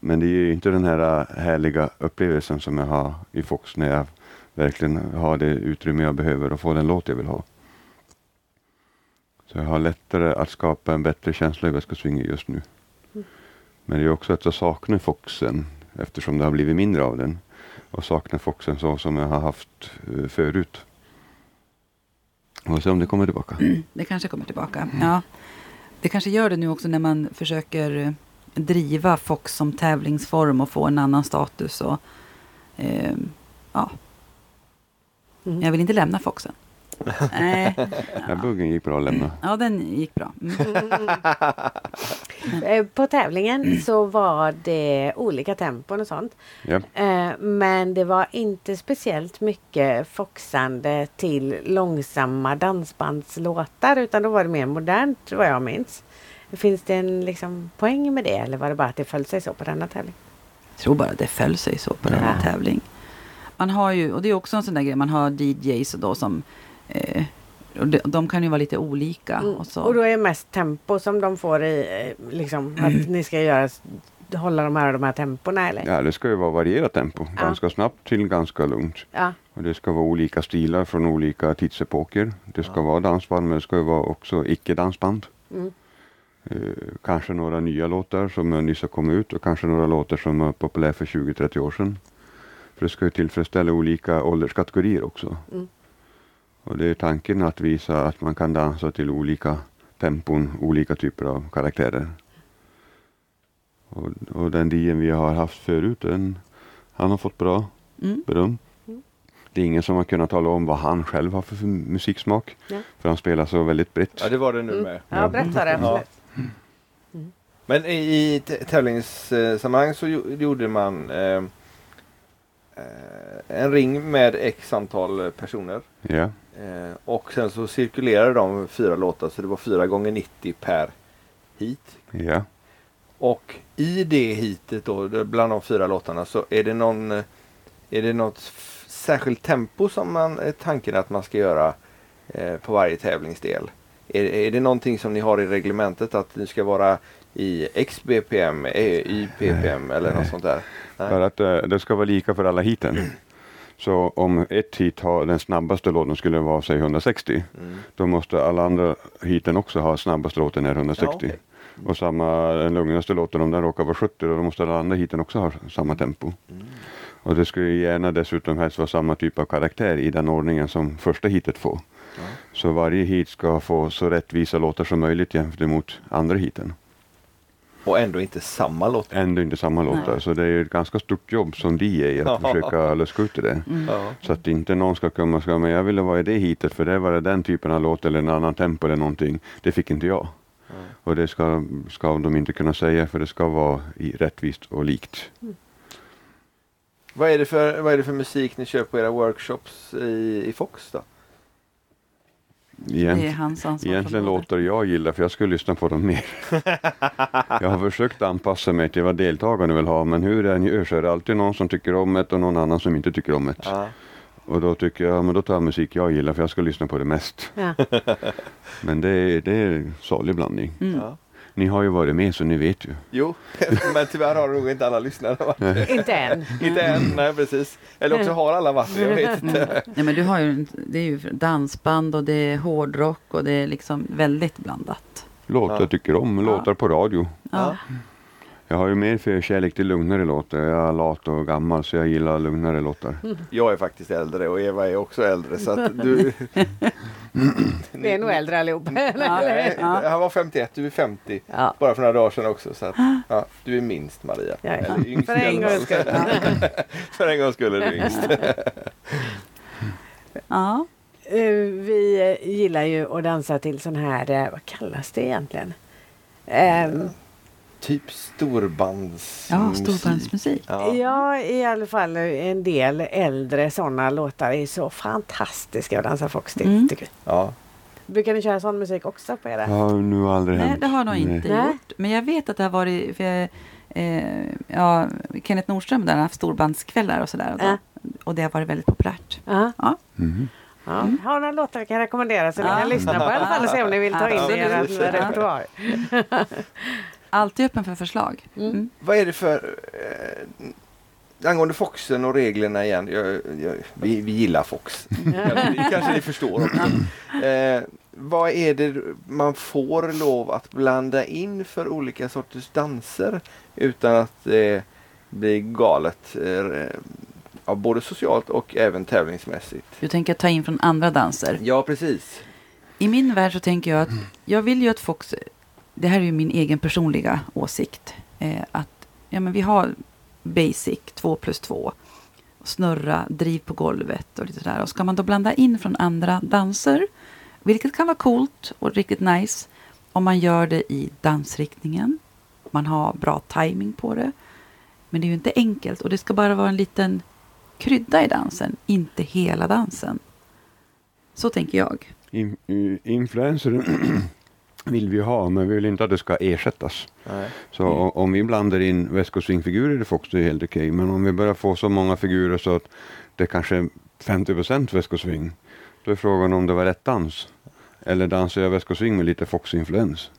Men det är ju inte den här äh, härliga upplevelsen som jag har i Fox när jag verkligen har det utrymme jag behöver och får den låt jag vill ha. Så jag har lättare att skapa en bättre känsla i väskosvingen just nu. Men det är också att jag saknar Foxen eftersom det har blivit mindre av den. Och saknar Foxen så som jag har haft äh, förut. förut. Och se om det kommer tillbaka. (clears throat) Det kanske kommer tillbaka. Ja. Det kanske gör det nu också när man försöker driva Fox som tävlingsform och få en annan status. Och, eh, ja. Mm. Jag vill inte lämna Foxen. (laughs) Nej. Ja, buggen gick bra att lämna. Ja, den gick bra. Mm. Eh, På tävlingen så var det olika tempon och sånt. Ja. Eh, Men det var inte speciellt mycket foxande till långsamma dansbandslåtar utan då var det mer modernt vad jag minns. Finns det en liksom poäng med det eller var det bara att det föll sig så på denna tävling? Jag tror bara det föll sig så på den här Ja. tävling. Man har ju, och det är också en sån där grej, man har DJs då som eh, och de, de kan ju vara lite olika. Mm. Och så. Och då är det mest tempo som de får i eh, liksom att ni ska göra hålla de här och de här tempona eller? ja, det ska ju vara varierat tempo. Ja. Ganska snabbt till ganska lugnt. Ja. Och det ska vara olika stilar från olika tidsepoker. Det ska vara dansband men det ska ju vara också icke-dansband. Mm. Eh, kanske några nya låtar som nyss har kommit ut och kanske några låtar som var populära för 20-30 år sedan. För det ska ju tillfredsställa olika ålderskategorier också. Mm. Och det är tanken att visa att man kan dansa till olika tempon, olika typer av karaktärer. Och, och den DJn vi har haft förut, den, han har fått bra Mm. beröm. Mm. Det är ingen som har kunnat tala om vad han själv har för, musiksmak. Ja. För han spelar så väldigt brett. Ja, det var det nu Mm. med. Ja, berätta det. Ja. Absolut. Men i, i tä- tävlingssammanhang så gjo- gjorde man eh, eh, en ring med x antal personer. Ja. Eh, och sen så cirkulerade de fyra låtar så det var fyra gånger 90 per hit. Ja. Och i det hitet då, bland de fyra låtarna så är det någon eh, Är det något särskilt tempo som man är tanken att man ska göra eh, på varje tävlingsdel? Är, är det någonting som ni har i reglementet att det ska vara i X BPM, eh, Y ppm eller något sånt där? Nej. För att eh, det ska vara lika för alla hiten. (clears throat) Så om ett hit har den snabbaste låten skulle vara säg 160. Mm. Då måste alla andra hiten också ha snabbaste låten är 160. Ja, okej. Och samma, den lugnaste låten om den råkar vara 70 då måste alla andra hiten också ha samma tempo. Mm. Och det skulle gärna dessutom helst vara samma typ av karaktär i den ordningen som första hitet får. Ja. Så varje hit ska få så rättvisa låtar som möjligt jämfört emot andra hiten. Och ändå inte samma låt. Ändå inte samma låtar. Så det är ett ganska stort jobb som DJ att försöka luska ut det. Mm. Ja. Så att inte någon ska komma och säga men jag ville vara i det hitet för det var det den typen av låt eller en annan tempo eller någonting. Det fick inte jag. Ja. Och det ska, ska de inte kunna säga för det ska vara i, rättvist och likt. Vad, är det för, vad är det för musik ni kör på era workshops i, i Fox då? Egent, Det är hans egentligen ansvarsområde. låtar jag gillar för jag skulle lyssna på dem mer. (laughs) jag har försökt anpassa mig till vad deltagarna vill ha men hur den gör så är det alltid någon som tycker om det och någon annan som inte tycker om det. Ja. Och då tycker jag, men då tar jag musik jag gillar för jag ska lyssna på det mest. Ja. Men det är, det är salig blandning. Mm. Ja. Ni har ju varit med så ni vet ju. Jo, (laughs) men tyvärr har nog inte alla lyssnare varit Inte än. Inte än, nej precis. Eller också har alla varit det, jag vet inte. (laughs) Nej, men du har ju, det är ju dansband och det är hårdrock och det är liksom väldigt blandat. Låtar Ja. jag tycker om, Ja. låtar på radio. Ja. Jag har ju mer förkärlek till lugnare låtar. Jag är lat och gammal så jag gillar lugnare låtar. Jag är faktiskt äldre och Eva är också äldre så att du... (laughs) Vi är nog äldre allihop. Nej. (laughs) Han var 51, du är 50. Ja. Bara för några dagar sedan också. Så att, ja, du är minst Maria. Ja, Eller yngst för en gångs skull. (laughs) för en gångs skull är du yngst. Ja. Eh, Vi gillar ju att dansa till sån här, eh, vad kallas det egentligen? Ehm, Typ storbands... ja, storbandsmusik. Ja. Ja, i alla fall en del äldre sådana låtar är så fantastiska att dansa till. Mm. tycker ja. Brukar ni köra sån musik också på era? Det har nu aldrig Nej, hänt. det har nog inte Nej. gjort. Men jag vet att det har varit... För jag, eh, ja, Kenneth Nordström där har haft storbandskvällar och sådär. Och, Ja. och det har varit väldigt populärt. Ja. Ja. Mhm. Ja. Har några låtar jag kan rekommera så ni Ja. kan lyssna på i alla fall och se om ni vill ta in det i er Ja. repertoar. (laughs) Alltid öppen för förslag. Mm. Mm. Vad är det för... Eh, angående Foxen och reglerna igen. Jag, jag, vi, vi gillar Fox. (laughs) det kanske ni förstår också. Eh, vad är det man får lov att blanda in för olika sorters danser utan att det blir galet? Eh, ja, både socialt och även tävlingsmässigt. Du tänker ta in från andra danser. Ja, precis. I min värld så tänker jag att jag vill ju att Fox, det här är ju min egen personliga åsikt, eh, att ja, men vi har basic 2 plus 2, snurra, driv på golvet och lite sådär. Och ska man då blanda in från andra danser, vilket kan vara coolt och riktigt nice, om man gör det i dansriktningen, man har bra timing på det, men det är ju inte enkelt och det ska bara vara en liten krydda i dansen, inte hela dansen. Så tänker jag. In, influencer (clears throat) vill vi ha men vi vill inte att det ska ersättas. Nej. Så o- om vi blandar in väskosvingfigurer i Fox det är helt okej. Men om vi börjar få så många figurer så att det kanske är 50 procent väskosving. Då är frågan om det var rätt dans. Eller dansar jag väskosving med lite Fox-influens.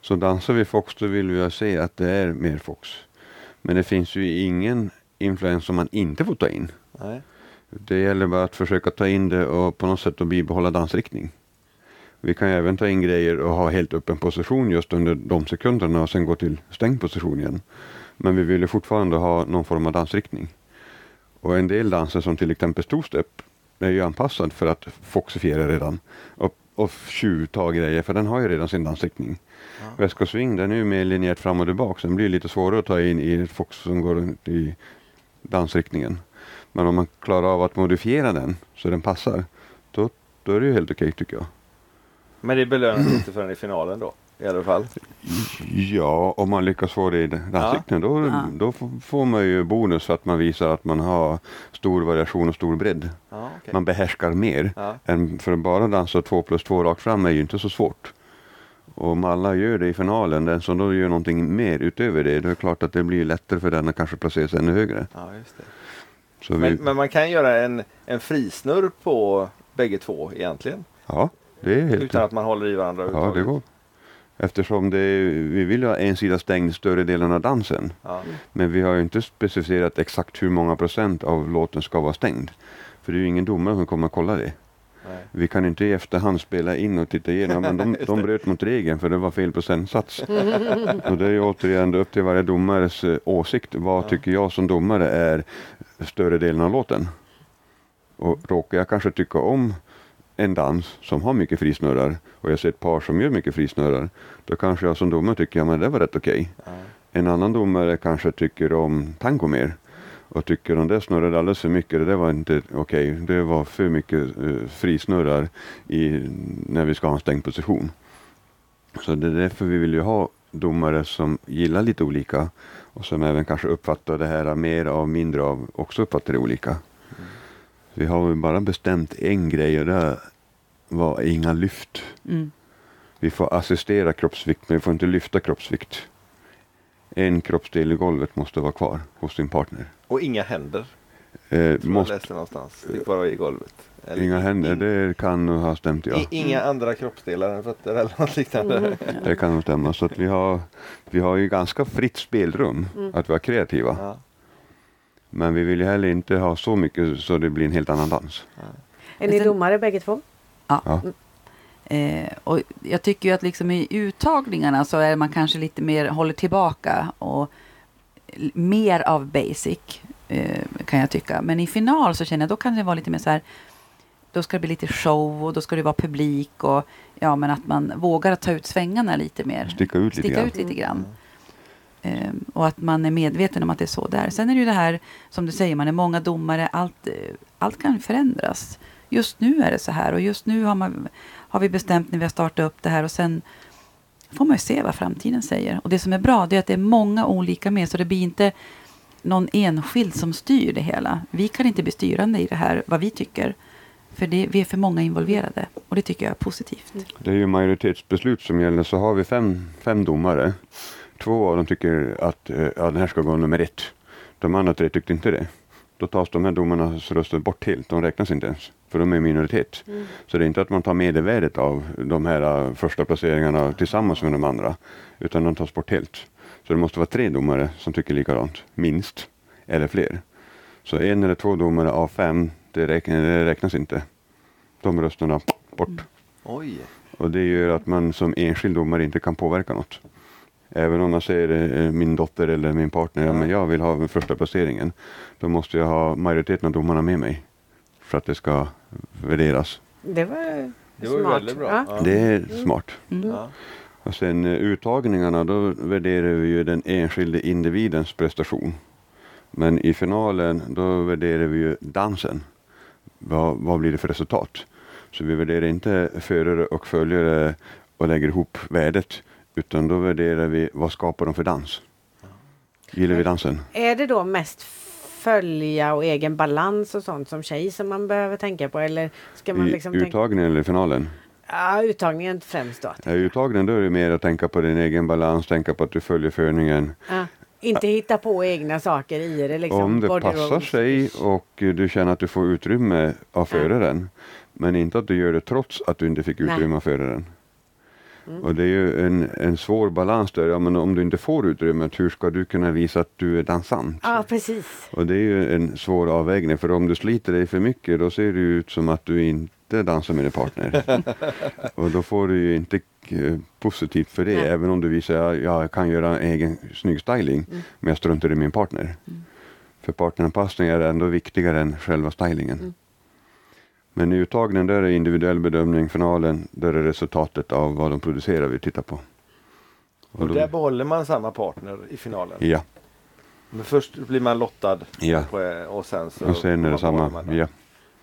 Så dansar vi Fox då vill vi se att det är mer Fox. Men det finns ju ingen influens som man inte får ta in. Nej. Det gäller bara att försöka ta in det och på något sätt att bibehålla dansriktning. Vi kan även ta in grejer och ha helt öppen position just under de sekunderna och sen gå till stängd position igen. Men vi vill ju fortfarande ha någon form av dansriktning. Och en del danser som till exempel two-step är ju anpassad för att foxifiera redan och, och tjuvta grejer för den har ju redan sin dansriktning. Ja. Väsk och swing den är ju mer linjärt fram och tillbaka. Den blir lite svårare att ta in i ett fox som går runt i dansriktningen. Men om man klarar av att modifiera den så den passar, då, då är det ju helt okej tycker jag. Men det belönas inte förrän i finalen då? I alla fall. Ja, om man lyckas få det i dansriktningen då, Ja. då får man ju bonus för att man visar att man har stor variation och stor bredd. Ja, okej. Man behärskar mer. ja. än för att bara dansa två plus två rakt fram är ju inte så svårt. Och om alla gör det i finalen, den som då gör någonting mer utöver det, då är det klart att det blir lättare för den att kanske placera sig ännu högre. ja, just det. Så vi, Men, men man kan göra en, en frisnurr på bägge två egentligen? ja, det är helt... Utan att man håller i varandra Ja, det går. Eftersom det, vi vill ju ha en sida stängd större delen av dansen. Ja. Men vi har ju inte specificerat exakt hur många procent av låten ska vara stängd. För det är ju ingen domare som kommer att kolla det. Nej. Vi kan inte i efterhand spela in och titta igenom, men de, (laughs) de bröt mot regeln för det var fel procentsats. (laughs) och det är ju återigen upp till varje domares eh, åsikt. Vad Ja. tycker jag som domare är större delen av låten? Och råkar jag kanske tycka om en dans som har mycket frisnurrar och jag ser ett par som gör mycket frisnurrar, då kanske jag som domare tycker att ja, men det var rätt okej. Ja. En annan domare kanske tycker om tango mer och tycker om det snurrade alldeles för mycket, det där var inte okej. Det var för mycket uh, frisnurrar i, när vi ska ha en stängd position. Så det är därför vi vill ju ha domare som gillar lite olika och som även kanske uppfattar det här mer av, mindre av, också uppfattar det olika. Vi har bara bestämt en grej och det var inga lyft. Mm. Vi får assistera kroppsvikt men vi får inte lyfta kroppsvikt. En kroppsdel i golvet måste vara kvar hos sin partner. Och inga händer? Eh, måste, jag läste någonstans. Det bara i golvet. Eller inga händer, in- det kan nog ha stämt ja. i- Inga andra kroppsdelar än fötter eller något liknande. Det kan nog stämma. Så att vi, har, vi har ju ganska fritt spelrum att vara kreativa. Ja. Men vi vill ju heller inte ha så mycket så det blir en helt annan dans. Är ni domare bägge två? Ja. Eh, och jag tycker ju att liksom i uttagningarna så är man kanske lite mer, håller tillbaka och mer av basic eh, kan jag tycka. Men i final så känner jag då kan det vara lite mer så här, då ska det bli lite show och då ska det vara publik och ja men att man vågar ta ut svängarna lite mer. Sticka ut lite Sticka grann. ut lite grann. Ehm, och att man är medveten om att det är så där. Sen är det ju det här, som du säger, man är många domare, allt, eh, allt kan förändras. Just nu är det så här och just nu har, man, har vi bestämt när vi har startat upp det här och sen får man ju se vad framtiden säger. Och det som är bra det är att det är många olika med så det blir inte någon enskild som styr det hela. Vi kan inte bli styrande i det här, vad vi tycker. För det, vi är för många involverade och det tycker jag är positivt. Mm. Det är ju majoritetsbeslut som gäller. Så har vi fem, fem domare. Två av dem tycker att eh, ja, den här ska gå nummer ett. De andra tre tyckte inte det. Då tas de här domarnas röster bort helt. De räknas inte ens. För de är minoritet. Så det är inte att man tar medelvärdet av de här eh, första placeringarna tillsammans med de andra. Utan de tas bort helt. Så det måste vara tre domare som tycker likadant. Minst. Eller fler. Så en eller två domare av fem, det, räknas, det räknas inte. De rösterna bort. Oj. Och det gör att man som enskild domare inte kan påverka något. Även om man säger eh, min dotter eller min partner, ja, men jag vill ha den första placeringen. Då måste jag ha majoriteten av domarna med mig. För att det ska värderas. Det var Det var smart. väldigt bra. Ja. Ja. Det är smart. Mm. Ja. Och sen eh, uttagningarna, då värderar vi ju den enskilde individens prestation. Men i finalen, då värderar vi ju dansen. Vad, vad blir det för resultat? Så vi värderar inte förare och följare och lägger ihop värdet. Utan då värderar vi vad skapar de för dans. Gillar vi dansen? Är det då mest följa och egen balans och sånt som tjej som man behöver tänka på? Eller ska man I liksom tänka... uttagningen eller i finalen? Ja, uttagningen främst då. Ja, uttagningen då är det mer att tänka på din egen balans, tänka på att du följer förningen. Ja. Inte hitta på egna saker i det liksom. Om det passar sig och du känner att du får utrymme av föraren. Men inte att du gör det trots att du inte fick Nej. utrymme av föraren. Och det är ju en, en svår balans där. Ja, men om du inte får utrymmet, hur ska du kunna visa att du är dansant? Ja, precis. Och det är ju en svår avvägning. För om du sliter dig för mycket, då ser det ut som att du inte inte dansa med din partner. (laughs) och då får du ju inte eh, positivt för det, Nej. även om du visar att jag kan göra en egen snygg styling, Mm. men jag struntar i min partner. För partneranpassning är ändå viktigare än själva stylingen. Men i uttagningen där är individuell bedömning, finalen, där är resultatet av vad de producerar vi tittar på. Och Och då- där behåller man samma partner i finalen. ja, Men först blir man lottad ja. på, och sen så... Och sen är det samma. Ja.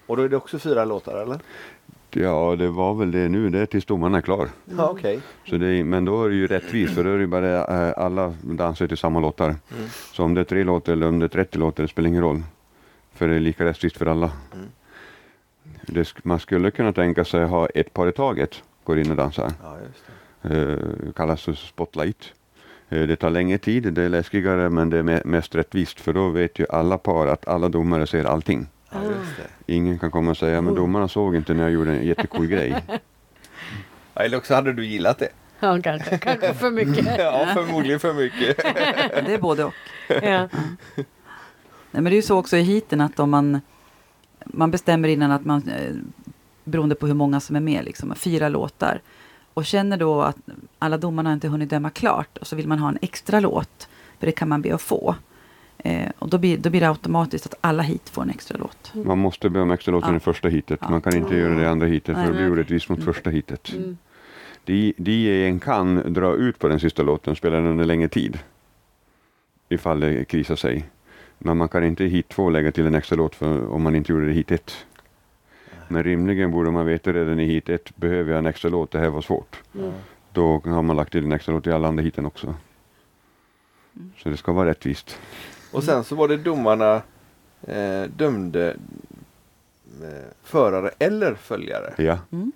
Och då är det också fyra låtar eller? ja, det var väl det nu, det är tills domaren är klar. Ja okej. Så det är, men då är det ju rättvist för då är det bara eh, alla dansar till samma låtar. Mm. Så om det är tre låtar eller om det är 30 låtar, det spelar ingen roll. För det är lika rättvist för alla. Mm. Det, sk- man skulle kunna tänka sig ha ett par i taget, går in och dansar. Ja, just det. Eh, kallas för spotlight. Eh, det tar längre tid, det är läskigare men det är me- mest rättvist för då vet ju alla par att alla domare ser allting. Ja, just det. Ingen kan komma och säga men domarna såg inte när jag gjorde en jättecool grej. Eller också hade du gillat det. Ja, kanske, kanske för mycket. (laughs) ja, förmodligen för mycket. (laughs) Det är både och. Ja. Nej, men det är ju så också i heaten att om man, man bestämmer innan att man, eh, beroende på hur många som är med, liksom, fyra låtar. Och känner då att alla domarna inte hunnit döma klart och så vill man ha en extra låt, för det kan man be att få. Eh, och då blir, då blir det automatiskt att alla hit får en extra låt. Man måste be om extra låten Ja. i första hitet. Ja. Man kan inte göra det andra hitet för det blir orättvist mot Mm. första hitet. Mm. De, DJn kan dra ut på den sista låten och spela den under längre tid. Ifall det krisar sig. Men man kan inte i hit två lägga till en extra låt för, om man inte gjorde det i hit ett. Men rimligen borde man veta redan i hit ett, behöver jag en extra låt, det här var svårt. Mm. Då har man lagt till en extra låt i alla andra hiten också. Så det ska vara rättvist. Och sen så var det domarna eh, dömde eh, förare eller följare. Ja, Mm.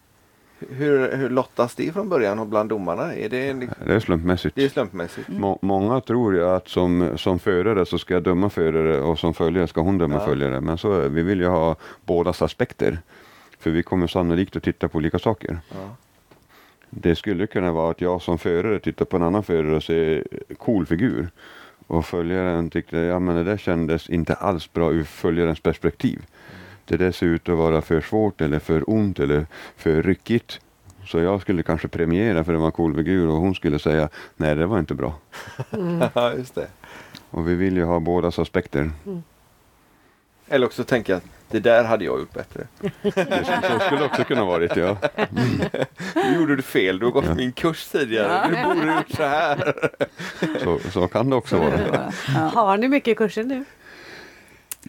Hur, hur lottas det från början och bland domarna? Är det, en- det är slumpmässigt. det är slumpmässigt? Må, många tror ju att som, som förare så ska jag döma förare och som följare ska hon döma Ja. följare. Men så, vi vill ju ha bådas aspekter. För vi kommer sannolikt att titta på olika saker. Ja. Det skulle kunna vara att jag som förare tittar på en annan förare och ser cool figur. Och följaren tyckte, ja men det där kändes inte alls bra ur följarens perspektiv. Det där ser ut att vara för svårt eller för ont eller för ryckigt. Så jag skulle kanske premiera för det var en cool figur och hon skulle säga, nej det var inte bra. (laughs) ja, just det. Och vi vill ju ha bådas aspekter. Eller också tänka att det där hade jag gjort bättre. Det, så skulle också kunna varit ja. (laughs) Nu gjorde du fel, du har gått min kurs tidigare. Du borde gjort så här. Så, så kan det också vara. det. Ja. Har ni mycket kurser nu?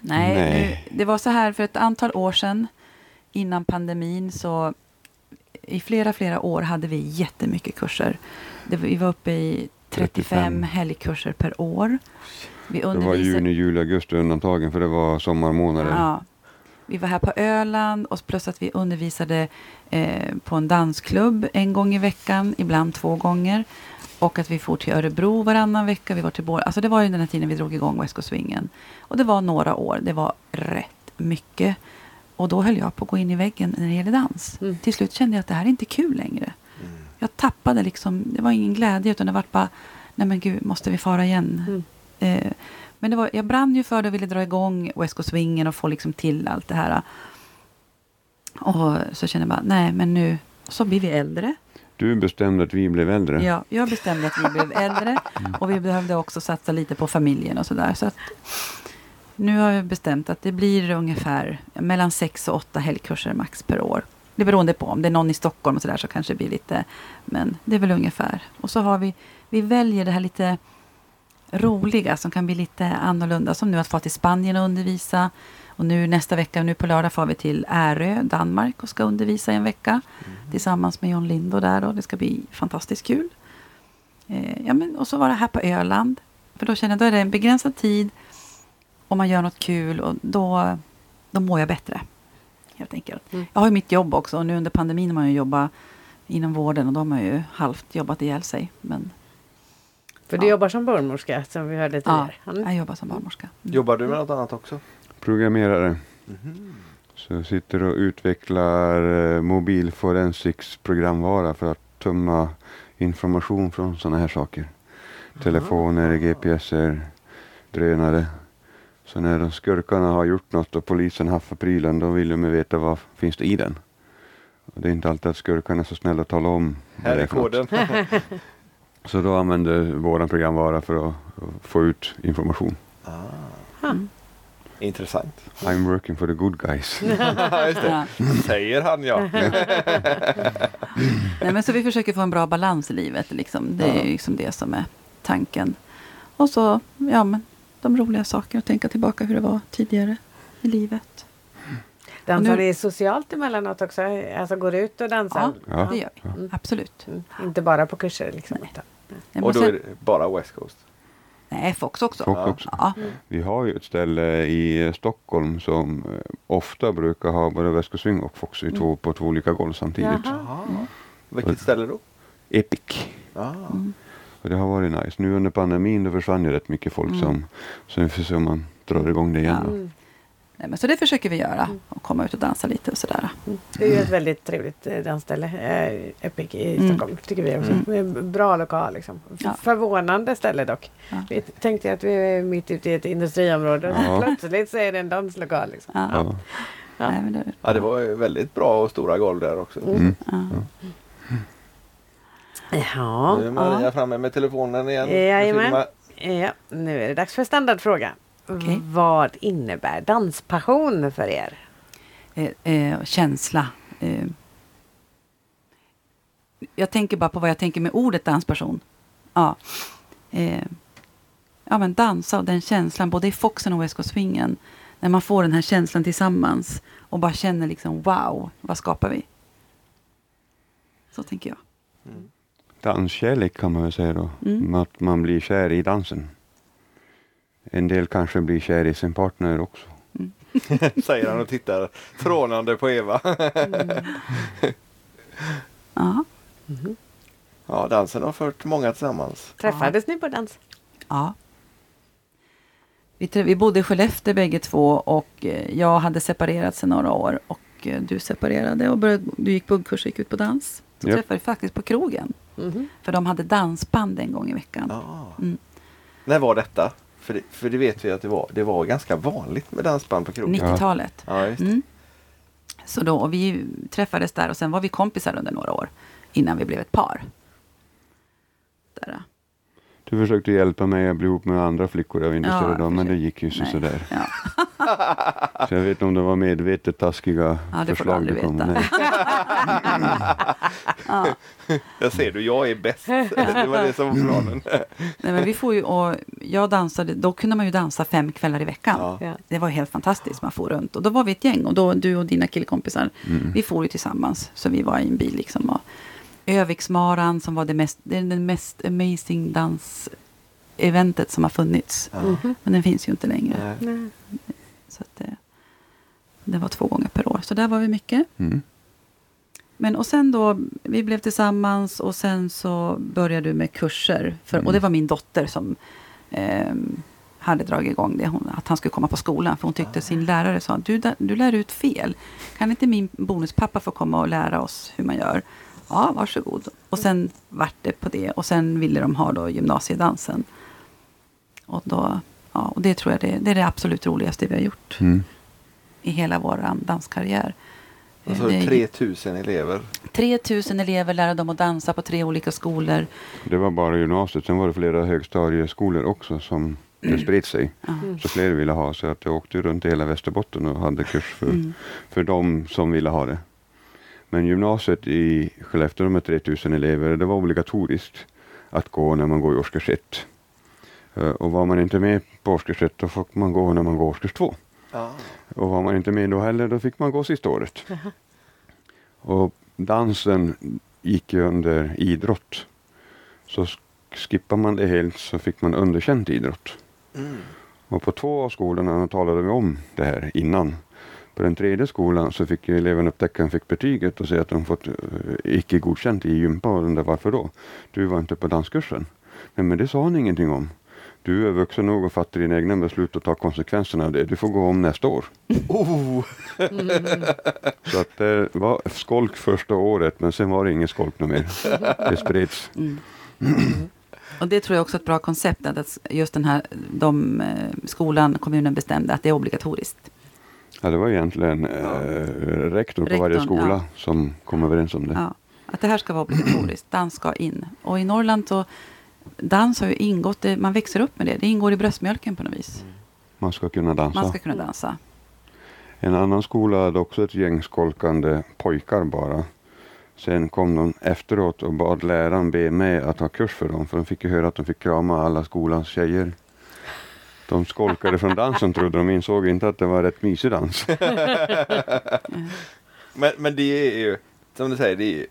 Nej, Nej. Nu, det var så här för ett antal år sedan innan pandemin så i flera, flera år hade vi jättemycket kurser. Det, vi var uppe i 35, 35. helgkurser per år. Vi Det var juni, juli, augusti undantagen för det var sommarmånader. Ja. Vi var här på Öland och plus att vi undervisade eh, på en dansklubb en gång i veckan, ibland två gånger. Och att vi for till Örebro varannan vecka. Vi var till Borg. Alltså det var ju den här tiden vi drog igång West Coast Swingen. Och det var några år. Det var rätt mycket. Och då höll jag på att gå in i väggen när det gäller dans. Mm. Till slut kände jag att det här är inte kul längre. Jag tappade liksom, det var ingen glädje utan det var bara, nej men gud, måste vi fara igen? Mm. Eh, men det var, jag brann ju för det och ville dra igång West Coast Swingen och få liksom till allt det här. Och så kände jag bara, nej men nu, så blir vi äldre. Du bestämde att vi blev äldre. Ja, jag bestämde att vi blev äldre och vi behövde också satsa lite på familjen och sådär. Så nu har jag bestämt att det blir ungefär mellan sex och åtta helgkurser max per år. Det beror på om det är någon i Stockholm och sådär så kanske det blir lite, men det är väl ungefär. Och så har vi, vi väljer det här lite roliga som kan bli lite annorlunda. Som nu att få till Spanien och undervisa. Och nu nästa vecka, nu på lördag, får vi till Ärö, Danmark och ska undervisa i en vecka. Tillsammans med John Lindo där och det ska bli fantastiskt kul. Eh, ja, men, och så var det här på Öland. För då känner jag, då är det en begränsad tid. Och man gör något kul och då, då mår jag bättre. Helt enkelt. Mm. Jag har ju mitt jobb också och nu under pandemin har man ju jobbat inom vården och de har ju halvt jobbat ihjäl sig. Men För du Ja. jobbar som barnmorska som vi hörde ja, tidigare. Mm. jag jobbar som barnmorska. Mm. Jobbar du med något annat också? Programmerare. Mhm. Så jag sitter och utvecklar eh, mobil forensics programvara för att tömma information från sådana här saker. Telefoner, GPSer, drönare. Så när de skurkarna har gjort något och polisen haffar prylen då vill de veta vad finns det i den. Och Det är inte alltid att skurkarna är så snälla att tala om Här är koden. (laughs) Så då använder våran programvara för att att få ut information. Ah. Intressant. I'm working for the good guys. (laughs) Ja, just det. Ja. Säger han ja. (laughs) Nej, men så vi försöker få en bra balans i livet. Liksom. Det är liksom det som är tanken. Och så, ja men de roliga sakerna. Att tänka tillbaka hur det var tidigare i livet. Dansar ni socialt emellanåt också? Alltså går ut och dansar? Ja, Ja. det gör vi. Mm. Absolut. Mm. Inte bara på kurser liksom? Nej. Och då är det bara West Coast. Nej, Fox också. Fox också. Ja. Vi har ju ett ställe i Stockholm som eh, ofta brukar ha både väskosving och Fox i Mm. två, på två olika golv samtidigt. Jaha. Vilket ställe då? Epic. Ah. Mm. Och det har varit nice. Nu under pandemin då försvann ju rätt mycket folk Mm. som så vi får se om man drar igång det igen. Ja. Mm. Men så det försöker vi göra. Och komma ut och dansa lite och sådär. Mm. Det är ju ett väldigt trevligt eh, dansställe, eh, Epic i Mm. Stockholm, tycker vi också. Mm. Bra lokal liksom. Ja. Förvånande ställe dock. Ja. Vi tänkte att vi är mitt ute i ett industriområde och Ja. plötsligt så är det en danslokal. Liksom. Ja. Ja. Ja. Det, Ja, det var ju väldigt bra och stora golv där också. Mm. ja. Ja. Nu är Maria Ja. framme med telefonen igen. Jajamän. Ja, nu är det dags för standardfråga. Okej. Vad innebär danspassion för er? eh, eh, känsla. Eh. Jag tänker bara på vad jag tänker med ordet dansperson. Ja. Eh. ja, men dansa och den känslan, både i Foxen och Coast Swingen. När man får den här känslan tillsammans och bara känner liksom wow, vad skapar vi? Så tänker jag. Danskärlek kan man väl säga då. Mm. Att man blir kär i dansen. En del kanske blir kär i sin partner också. (laughs) Säger han och tittar trånande på Eva. (laughs) Ja. Ja, dansen har fört många tillsammans. Träffades ni på dans? Ja. Vi, vi bodde i Skellefteå bägge två och eh, jag hade separerat sedan några år och eh, du separerade och började, du gick buggkurs och gick ut på dans. Så Japp. träffade vi faktiskt på krogen. Mhm. För de hade dansband en gång i veckan. Ja. Mm. När var detta? För det, för det vet vi att det var, det var ganska vanligt med dansband på krogen. 90-talet. Ja. Mm. Så då, och vi träffades där och sen var vi kompisar under några år innan vi blev ett par. Där. Du försökte hjälpa mig att bli ihop med andra flickor jag var intresserad Ja, av men det gick ju så Nej. sådär. Ja. (laughs) Så jag vet inte om det var medvetet taskiga Ja, det får du förslag aldrig kom. (laughs) Ja. Jag ser du, jag är bäst. Det var det som var planen. Nej, men vi får ju, och jag dansade, då kunde man ju dansa fem kvällar i veckan. Ja. Det var helt fantastiskt, man for runt. Och då var vi ett gäng, och då du och dina killkompisar, Mm. vi for ju tillsammans. Så vi var i en bil liksom. Och Öviksmaran som var det mest, det är den mest amazing dans-eventet som har funnits. Ja. Mhm. Men den finns ju inte längre. Nej. Så att det, det var två gånger per år. Så där var vi mycket. Mm. Men och sen då, vi blev tillsammans och sen så började du med kurser. För, Mm. Och det var min dotter som ehm, hade dragit igång det. Hon, att han skulle komma på skolan. För hon tyckte sin lärare sa, du, du lär ut fel. Kan inte min bonuspappa få komma och lära oss hur man gör? Ja, varsågod. Och sen vart det på det. Och sen ville de ha då gymnasiedansen. Och, då, ja, och det tror jag det, det är det absolut roligaste vi har gjort Mm. i hela vår danskarriär. Det så är 3000 elever. 3000 elever lärde dem att dansa på tre olika skolor. Det var bara gymnasiet. Sen var det flera högstadieskolor också som det spred sig. Ja. Så fler ville ha. Så att jag åkte runt i hela Västerbotten och hade kurs för, Mm. för de som ville ha det. Men gymnasiet i Skellefteå med 3000 elever, det var obligatoriskt att gå när man går i årskurs 1. Eh, Och var man inte med på årskurs 1 då fick man gå när man går årskurs 2. Ja. Och var man inte med då heller, då fick man gå sista året. (laughs) Och dansen gick ju under idrott. Så sk- skippar man det helt så fick man underkänt idrott. Mm. Och på två av skolorna talade vi om det här innan. På den tredje skolan så fick eleven upptäcka, fick betyget och säga att de fått eh, icke godkänt i gympa. Och undrar varför då? Du var inte på danskursen. Nej men det sa han ingenting om. Du är vuxen nog och fattar dina egna beslut och tar konsekvenserna av det. Du får gå om nästa år. (laughs) Oh, (laughs) Så att det var skolk första året men sen var det ingen skolk mer. Det spreds. (laughs) Mm. (clears throat) Och det tror jag också är ett bra koncept. Att just den här de, eh, skolan, kommunen bestämde att det är obligatoriskt. Ja, det var egentligen eh, rektor på varje Rektorn, skola ja. som kom överens om det. Ja, att det här ska vara obligatoriskt. Dans ska in. Och i Norrland så dans har ju ingått, man växer upp med det. Det ingår i bröstmjölken på något vis. Man ska kunna dansa. Man ska kunna dansa. En annan skola hade också ett gäng skolkande pojkar bara. Sen kom de efteråt och bad läraren be mig att ha kurs för dem. För de fick ju höra att de fick krama alla skolans tjejer. De skolkade från dansen trodde de, insåg inte att det var rätt mysig dans. (laughs) Men, men det är ju, som du säger, det är,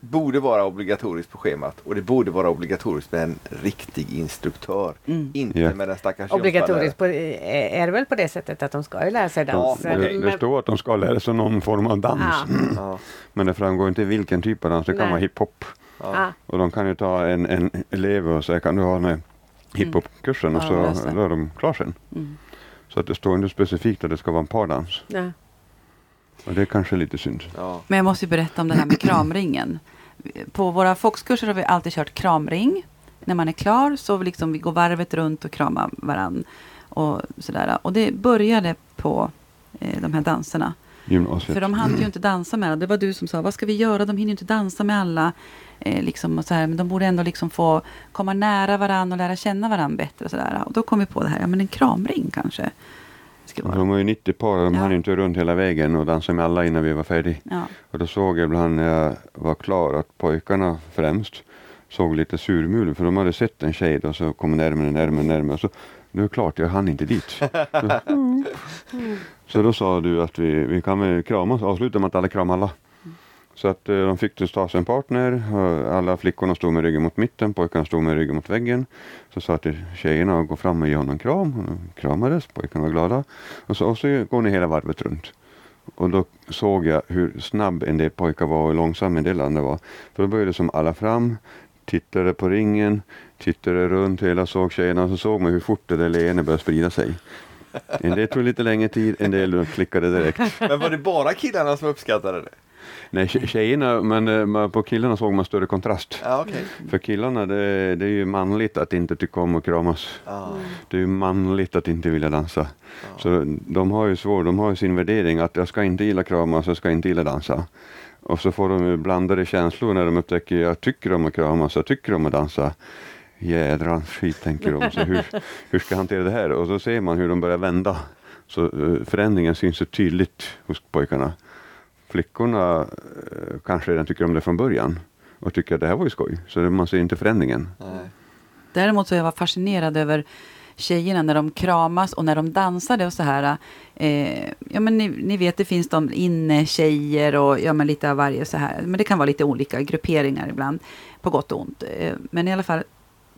borde vara obligatoriskt på schemat och det borde vara obligatoriskt med en riktig instruktör. Mm. Inte Ja. med den stackars Obligatoriskt på, är det väl på det sättet att de ska ju lära sig dans. Ja. Det, det står att de ska lära sig någon form av dans. (clears throat) Ja. Men det framgår inte vilken typ av dans. Det kan Nej. vara hiphop. ja. Och de kan ju ta en, en elev och säga kan du ha här hiphopkursen och Ja, så då är de klar sen. Mm. Så att det står inte specifikt att det ska vara en pardans. ja. Och det är kanske lite synd. ja. Men jag måste ju berätta om det här med kramringen. På våra Foxkurser har vi alltid kört kramring. När man är klar så liksom vi går varvet runt och kramar varann. Och, sådär. och det började på eh, de här danserna. Gymnasiet. För de hann ju inte dansa med alla. Det var du som sa, vad ska vi göra? De hinner ju inte dansa med alla. Eh, liksom och så här. Men de borde ändå liksom få komma nära varandra och lära känna varandra bättre. Och, så där. och då kom vi på det här, ja men en kramring kanske. De var ju 90 par och de Ja. hann inte runt hela vägen och dansa med alla innan vi var färdiga. Ja. Och då såg jag ibland när jag var klar att pojkarna främst såg lite surmulen för de hade sett en tjej och så kom närmare, närmare, närmare. Så nu är det klart, jag hann inte dit. (laughs) så då sa du att vi, vi kan väl kramas, avsluta med att alla kramar alla. Så att eh, de fick ta sig en partner. Eh, alla flickorna stod med ryggen mot mitten, pojkarna stod med ryggen mot väggen. Så sa jag till tjejerna att gå fram och ge honom en kram. Och de kramades, pojkarna var glada. Och så, och så går ni hela varvet runt. Och då såg jag hur snabb en del pojkar var och hur långsam en del andra var. För då började som alla fram, tittade på ringen, tittade runt hela, såg tjejerna och så såg man hur fort det där leendet började sprida sig. En del tog lite längre tid, en del klickade direkt. Men var det bara killarna som uppskattade det? Nej, tje- tjejerna, men eh, man- på killarna såg man större kontrast. Ja, okej. För killarna, det, det är ju manligt att inte tycka om att kramas. Ja. Det är ju manligt att inte vilja dansa. Så de har ju svårt, de har ju sin värdering att jag ska inte gilla kramas, jag ska inte gilla dansa. Och så får de ju blandade känslor när de upptäcker jag tycker om att kramas, jag tycker om att dansa. Jädrans skit tänker de. Så hur, hur ska jag hantera det här? Och så ser man hur de börjar vända. Så eh, förändringen syns så tydligt hos pojkarna. Flickorna eh, kanske redan tycker om det från början och tycker att det här var ju skoj. Så man ser inte förändringen. Nej. Däremot så är jag fascinerad över tjejerna när de kramas och när de dansade och så här. Eh, ja men ni, ni vet det finns de inne-tjejer och ja men lite av varje så här. Men det kan vara lite olika grupperingar ibland. På gott och ont. Eh, men i alla fall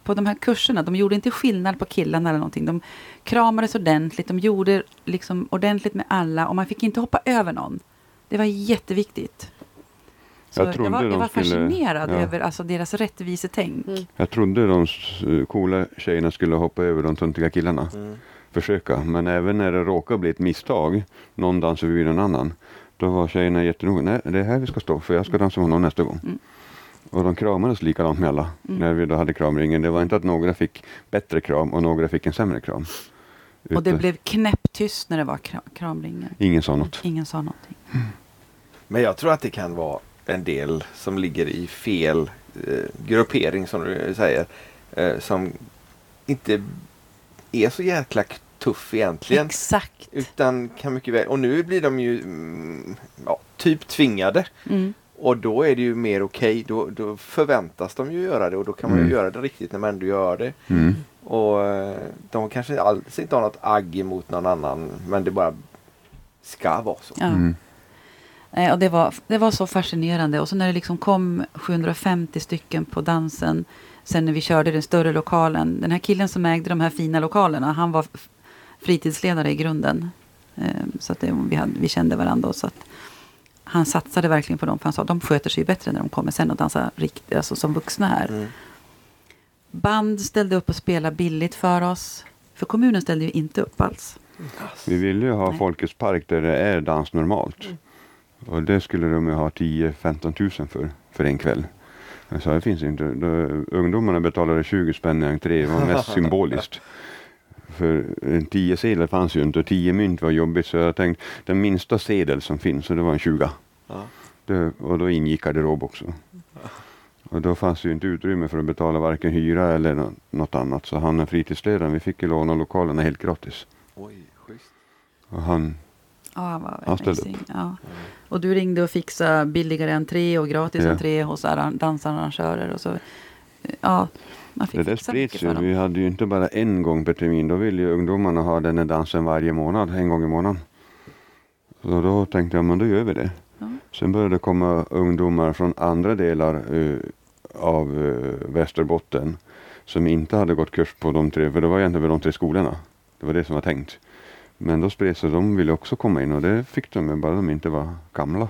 på de här kurserna, de gjorde inte skillnad på killarna eller någonting. De kramades ordentligt, de gjorde liksom ordentligt med alla och man fick inte hoppa över någon. Det var jätteviktigt. Så Jag jag, var, jag var skulle- fascinerad ja. över alltså, deras rättvisetänk. Mm. Jag trodde de s- coola tjejerna skulle hoppa över de töntiga killarna. Mm. Försöka. Men även när det råkade bli ett misstag, någon dansade vid någon annan. Då var tjejerna jättenoga. Nej, det är här vi ska stå för jag ska dansa med honom nästa gång. Mm. Och de kramades likadant med alla när vi då hade kramringen. Det var inte att några fick bättre kram och några fick en sämre kram. Och det blev knäpptyst när det var kra- kramringen. Ingen sa något. Ingen sa någonting. Men jag tror att det kan vara en del som ligger i fel eh, gruppering som du säger. Eh, som inte är så jäkla tuff egentligen. Exakt. Utan kan mycket väl, och nu blir de ju mm, ja, typ tvingade. Mm. Och då är det ju mer okej. Då, då förväntas de ju göra det och då kan man Mm. ju göra det riktigt när man ändå gör det. Och eh, de kanske alls inte har något agg emot någon annan men det bara ska vara så. Ja. Mm. Eh, Och det, var, det var så fascinerande. Och så när det liksom kom 750 stycken på dansen. Sen när vi körde den större lokalen. Den här killen som ägde de här fina lokalerna. Han var fritidsledare i grunden. Eh, Så att det, vi, hade, vi kände varandra. Så att han satsade verkligen på dem. För han sa de sköter sig bättre när de kommer sen och dansar rikt, alltså som vuxna här. Mm. Band ställde upp och spelade billigt för oss. För kommunen ställde ju inte upp alls. Vi ville ju ha Nej. Folkets park där det är dans normalt. Och det skulle de ju ha 10-15 tusen för, för en kväll. Jag sa det finns inte. Då, ungdomarna betalade 20 spänn i entré, det var mest (laughs) symboliskt. för en tio sedel fanns ju inte och tio mynt var jobbigt så jag tänkte den minsta sedel som finns, så det var en 20. Ja. Det, och då ingick garderob också. Och då fanns det ju inte utrymme för att betala varken hyra eller nå- något annat. Så han är fritidsledaren, vi fick ju låna lokalerna helt gratis. Oj, schysst. Och han, Ja, han var Han ställde amazing. Ja. Och du ringde och fixade billigare entré och gratis Ja. entré hos arran- dansarrangörer. Och så. Ja, man fick det där för ju. Vi hade ju inte bara en gång per termin. Då ville ju ungdomarna ha den här dansen varje månad, en gång i månaden. Så då tänkte jag, men då gör vi det. Ja. Sen började det komma ungdomar från andra delar eh, av eh, Västerbotten som inte hade gått kurs på de tre, för det var egentligen vid de tre skolorna. Det var det som var tänkt. Men då spreds det, de ville också komma in och det fick de bara de inte var gamla.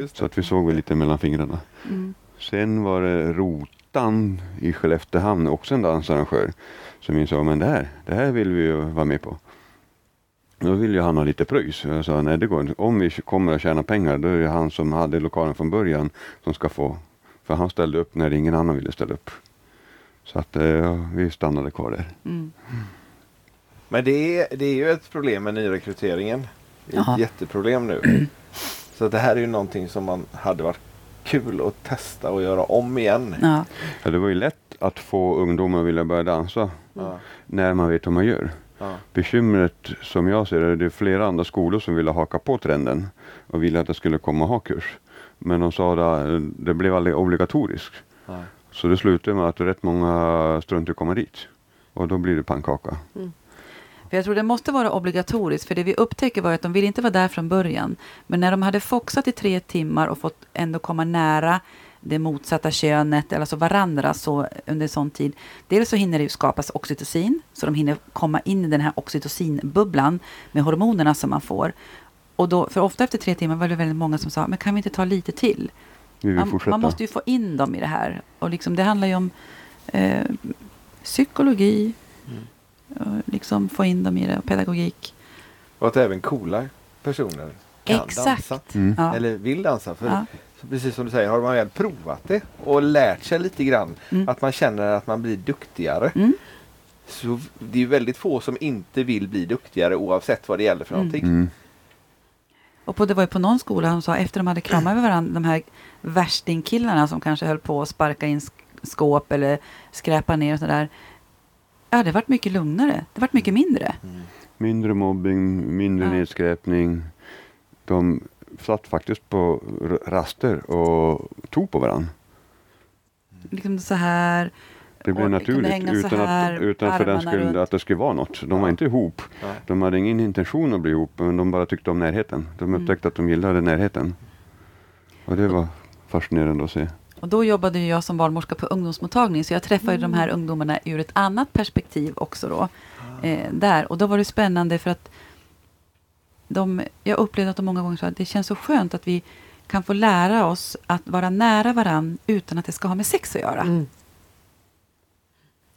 Just Så att vi såg väl lite mellan fingrarna. Mm. Sen var det Rotan i Skelleftehamn, också en dansarrangör, som sa men det här, det här vill vi ju vara med på. Då vill ju han ha lite pröjs. Jag sa nej det går inte. Om vi kommer att tjäna pengar då är det han som hade lokalen från början som ska få. För han ställde upp när ingen annan ville ställa upp. Så att eh, vi stannade kvar där. Mm. Men det är, det är ju ett problem med nyrekryteringen. Det är ett jätteproblem nu. (clears throat) Så det här är ju någonting som man hade varit kul att testa och göra om igen. Ja. Ja, det var ju lätt att få ungdomar att vilja börja dansa Ja, när man vet vad man gör. Ja, Bekymret som jag ser det, det är flera andra skolor som ville haka på trenden och ville att det skulle komma och ha kurs. Men de sa att det blev aldrig obligatoriskt. ja. Så det slutade med att rätt många struntade komma dit. Och då blir det pannkaka. För jag tror det måste vara obligatoriskt, för det vi upptäcker var att de ville inte vara där från början. Men när de hade foxat i tre timmar och fått ändå komma nära det motsatta könet, eller alltså varandra så under sån tid. Dels så hinner det ju skapas oxytocin, så de hinner komma in i den här oxytocinbubblan med hormonerna som man får. Och då, för ofta efter tre timmar var det väldigt många som sa, men kan vi inte ta lite till? Man, man måste ju få in dem i det här. Och liksom, det handlar ju om eh, psykologi, Mm. liksom få in dem i det, och pedagogik. Och att även coola personer kan Exakt. dansa. Mm. Ja. Eller vill dansa. För Ja. Så precis som du säger, har man väl provat det och lärt sig lite grann Mm. att man känner att man blir duktigare. Mm. Så det är ju väldigt få som inte vill bli duktigare oavsett vad det gäller för Mm. någonting. Mm. Och på, det var ju på någon skola han sa, efter de hade kramat över varandra, de här värstingkillarna som kanske höll på att sparka in sk- skåp eller skräpa ner och sådär. Ja, det vart mycket lugnare. Det vart mycket mindre. Mm. Mindre mobbing, mindre Ja. nedskräpning. De satt faktiskt på raster och tog på varandra. Liksom så här. Det blev naturligt utan, här, att, utan för den runt. att det skulle vara något. De var inte ihop. Nej. De hade ingen intention att bli ihop men de bara tyckte om närheten. De Mm. upptäckte att de gillade närheten. Och det var fascinerande att se. Och då jobbade ju jag som barnmorska på ungdomsmottagning, så jag träffade ju de Mm. här ungdomarna ur ett annat perspektiv också då. Eh, där. Och då var det spännande för att de, jag upplevde att de många gånger sa att det känns så skönt att vi kan få lära oss att vara nära varann utan att det ska ha med sex att göra. Mm.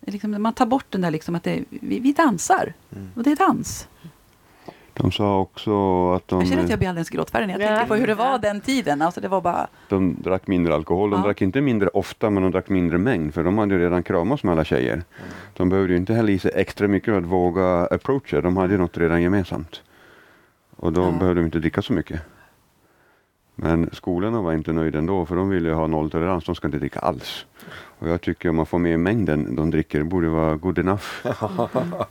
Liksom, man tar bort den där liksom att det, vi, vi dansar. Mm. Och det är dans. De sa också att de, Jag känner att jag blir alldeles gråtfärdig när jag Ja. tänker på hur det var den tiden. Alltså det var bara... de drack mindre alkohol. De Ja. drack inte mindre ofta men de drack mindre mängd. För de hade ju redan kramats med alla tjejer. De behövde ju inte hälla i sig extra mycket för att våga approacha. De hade ju något redan gemensamt. Och då Ja. behövde de inte dricka så mycket. Men skolorna var inte nöjda ändå för de ville ju ha nolltolerans. De ska inte dricka alls. Och jag tycker om man får med mängden de dricker, det borde vara good enough. (laughs)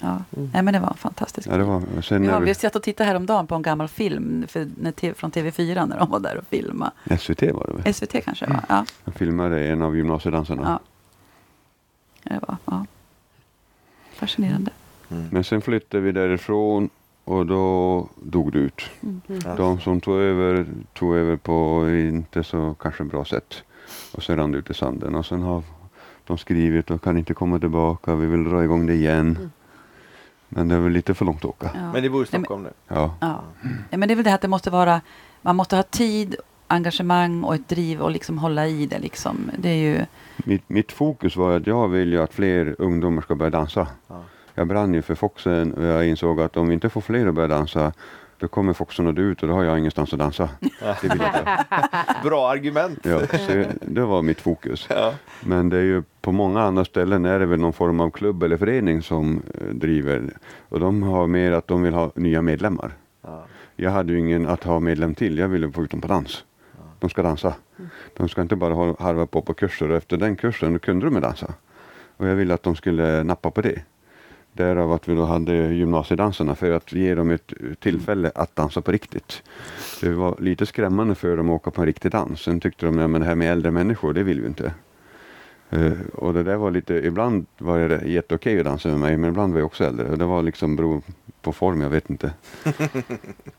Ja. Nej, men det var fantastiskt. Ja, det var, sen Vi har när vi satt och tittade häromdagen på en gammal film för, från TV4 när de var där och filmade. SVT var det väl? SVT kanske det var? Ja. Jag filmade en av gymnasiedansarna. ja. Det var ja. fascinerande. Mm. Men sen flyttade vi därifrån och då dog det ut. Mm. De som tog över tog över på inte så kanske bra sätt. Och sen rann det ut i sanden. Och sen har de skrivit och kan inte komma tillbaka. Vi vill dra igång det igen. Mm. Men det är väl lite för långt att åka. Ja. Men det bor i Stockholm nu. Ja. Ja. Ja, men det är väl det här att det måste vara, man måste ha tid, engagemang och ett driv och liksom hålla i det. Liksom. Det är ju, Mitt, mitt fokus var att jag vill ju att fler ungdomar ska börja dansa. Ja. Jag brann ju för Foxen och jag insåg att om vi inte får fler att börja dansa Då kommer Foxen och du ut och då har jag ingenstans att dansa. Det vill jag inte. (laughs) Bra argument. Ja, så det var mitt fokus. Ja. Men det är ju på många andra ställen är det väl någon form av klubb eller förening som eh, driver. Och de har mer att de vill ha nya medlemmar. Ja. Jag hade ju ingen att ha medlem till. Jag ville få ut dem på dans. De ska dansa. De ska inte bara ha- harva på på kurser och efter den kursen då kunde de dansa. Och jag ville att de skulle nappa på det. Därav att vi då hade gymnasiedanserna för att ge dem ett tillfälle att dansa på riktigt. Det var lite skrämmande för dem att åka på en riktig dans. Sen tyckte de att det här med äldre människor, det vill vi inte. Eh, och det där var lite, ibland var det jätteokej att dansa med mig men ibland var jag också äldre. Och det var liksom beror på form, jag vet inte. (laughs)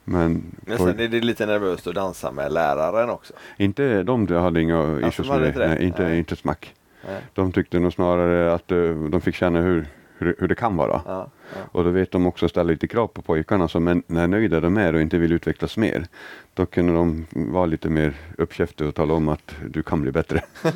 men Men på, sen är det lite nervöst att dansa med läraren också. inte de jag hade inga issues med det det. inte? Nej, inte, Nej. inte ett smack. Nej. De tyckte nog snarare att eh, de fick känna hur, hur, hur det kan vara. Ja, ja. Och då vet de också att ställa lite krav på pojkarna. Så men när nöjda de är och inte vill utvecklas mer. Då kunde de vara lite mer uppkäftiga och tala om att du kan bli bättre. (laughs)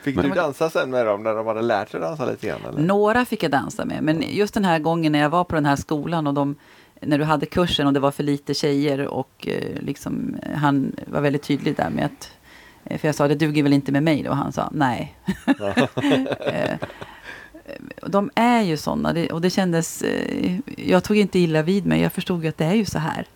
Fick Men- du dansa sen med dem när de hade lärt sig dansa lite grann? Eller? Några fick jag dansa med, men just den här gången när jag var på den här skolan och de, när du hade kursen och det var för lite tjejer och eh, liksom, eh, han var väldigt tydlig där med att eh, för jag sa det duger väl inte med mig då och han sa nej. (laughs) Eh, de är ju sådana och det kändes, eh, jag tog inte illa vid mig, jag förstod ju att det är ju så här.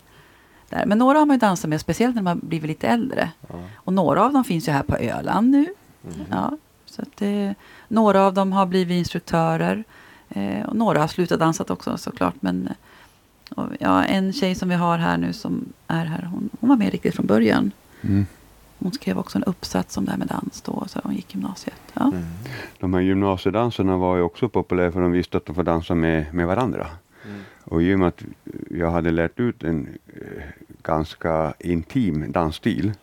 Där. Men några har man ju dansat med, speciellt när man blivit lite äldre. Ja. Och några av dem finns ju här på Öland nu. Mhm. Ja, så att det, några av dem har blivit instruktörer. Eh, och några har slutat dansat också såklart. Men eh, och, ja, en tjej som vi har här nu som är här, hon, hon var med riktigt från början. Mm. Hon skrev också en uppsats om det här med dans då, så hon gick gymnasiet. Ja. Mm. De här gymnasiedanserna var ju också populära för de visste att de får dansa med, med varandra. Mm. Och i och med att jag hade lärt ut en eh, ganska intim dansstil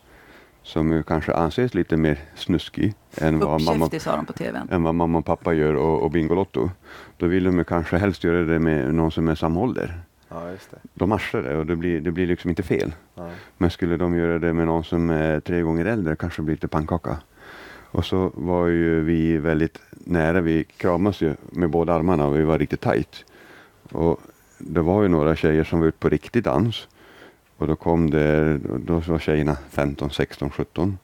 som ju kanske anses lite mer snuskig än vad, mamma, Uppkäftig sa de på tvn. än vad mamma och pappa gör och, och Bingolotto. Då vill de ju kanske helst göra det med någon som är samma ålder. Ja, just det. De marschar det och det blir, det blir liksom inte fel. Ja. Men skulle de göra det med någon som är tre gånger äldre kanske det blir lite pannkaka. Och så var ju vi väldigt nära. Vi kramas ju med båda armarna och vi var riktigt tajt. Och det var ju några tjejer som var ute på riktig dans. Och då kom det, då var tjejerna 15, 16, 17.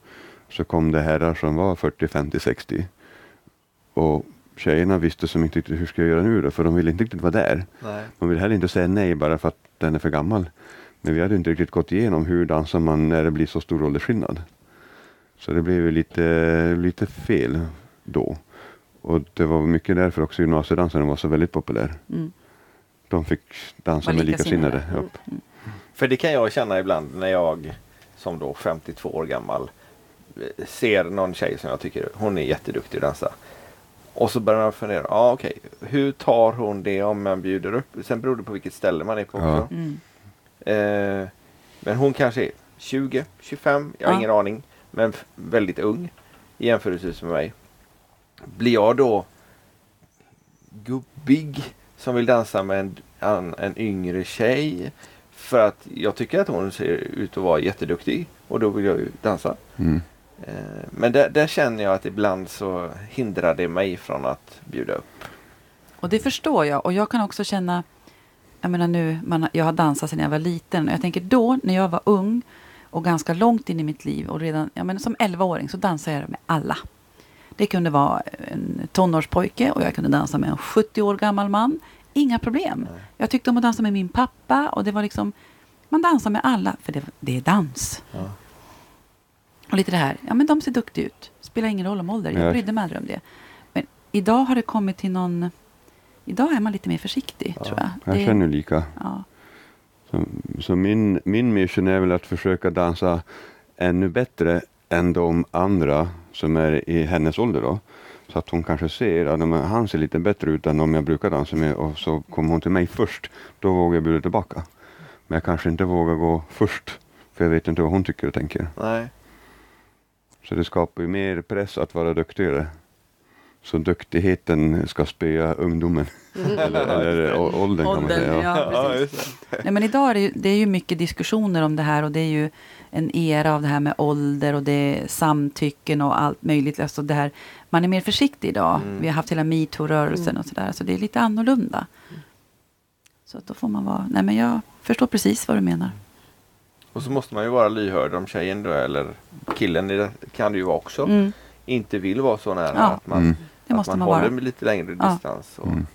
Så kom det herrar som var 40, 50, 60. Och tjejerna visste som inte riktigt hur ska jag göra nu då? För de ville inte riktigt vara där. Nej. Man vill heller inte säga nej bara för att den är för gammal. Men vi hade inte riktigt gått igenom hur dansar man när det blir så stor åldersskillnad. Så det blev ju lite, lite fel då. Och det var mycket därför också gymnasiedansen var så väldigt populär. Mm. De fick dansa med likasinnade. likasinnade. Ja. För det kan jag känna ibland när jag som då 52 år gammal eh, ser någon tjej som jag tycker hon är jätteduktig att dansa. Och så börjar man fundera, ja ah, okej, hur tar hon det om man bjuder upp? Sen beror det på vilket ställe man är på Ja. också. Mm. Eh, men hon kanske är 20, 25, jag har Ja. ingen aning. Men väldigt ung i jämförelse med mig. Blir jag då gubbig som vill dansa med en, en, en yngre tjej för att jag tycker att hon ser ut att vara jätteduktig och då vill jag ju dansa. Mm. Eh, men där, där känner jag att ibland så hindrar det mig från att bjuda upp. Och det förstår jag. Och jag kan också känna, jag menar nu, man, jag har dansat sedan jag var liten. Och jag tänker då, när jag var ung och ganska långt in i mitt liv och redan, jag menar som 11-åring så dansade jag med alla. Det kunde vara en tonårspojke och jag kunde dansa med en 70 år gammal man. Inga problem. Nej. Jag tyckte om att dansa med min pappa och det var liksom, man dansar med alla för det, det är dans. Ja. Och lite det här, ja men de ser duktiga ut. Spelar ingen roll om ålder, jag brydde mig aldrig om det. Men idag har det kommit till någon, idag är man lite mer försiktig Ja, tror jag. Jag Det- känner lika. Ja. Så, så min, min mission är väl att försöka dansa ännu bättre än de andra som är i hennes ålder då. Så att hon kanske ser att ja, han ser lite bättre ut än de jag brukar dansa med och så kommer hon till mig först. Då vågar jag bjuda tillbaka. Men jag kanske inte vågar gå först. För jag vet inte vad hon tycker och tänker. Nej. Så det skapar ju mer press att vara duktigare. Så duktigheten ska spöa ungdomen. eller eller å- åldern kan man säga. ja, Ja. Nej, men idag är det, ju, det är ju mycket diskussioner om det här och det är ju en era av det här med ålder och det är samtycken och allt möjligt. Alltså det här, man är mer försiktig idag. Mm. Vi har haft hela metoo-rörelsen och sådär. Så det är lite annorlunda. Så att då får man vara... Nej, men jag förstår precis vad du menar. Och så måste man ju vara lyhörd om tjejen då, eller killen det, kan det ju vara också. Mm, Inte vill vara så nära Ja. att man, Mm. det att måste man man håller vara. med lite längre Ja. distans. Och, Mm.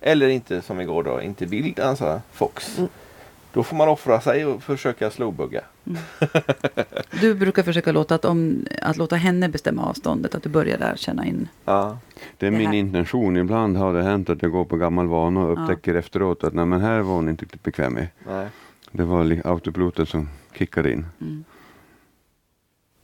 Eller inte som igår då, inte vill dansa Fox. Mm. Då får man offra sig och försöka slowbugga. (laughs) Du brukar försöka låta, att, om, att låta henne bestämma avståndet. Att du börjar där känna in. Ja. Det är Det min här- intention. Ibland har det hänt att jag går på gammal vana och Ja. upptäcker efteråt att nej, men här var hon inte riktigt bekväm med. Nej. Det var autopiloten som kickade in. Mm.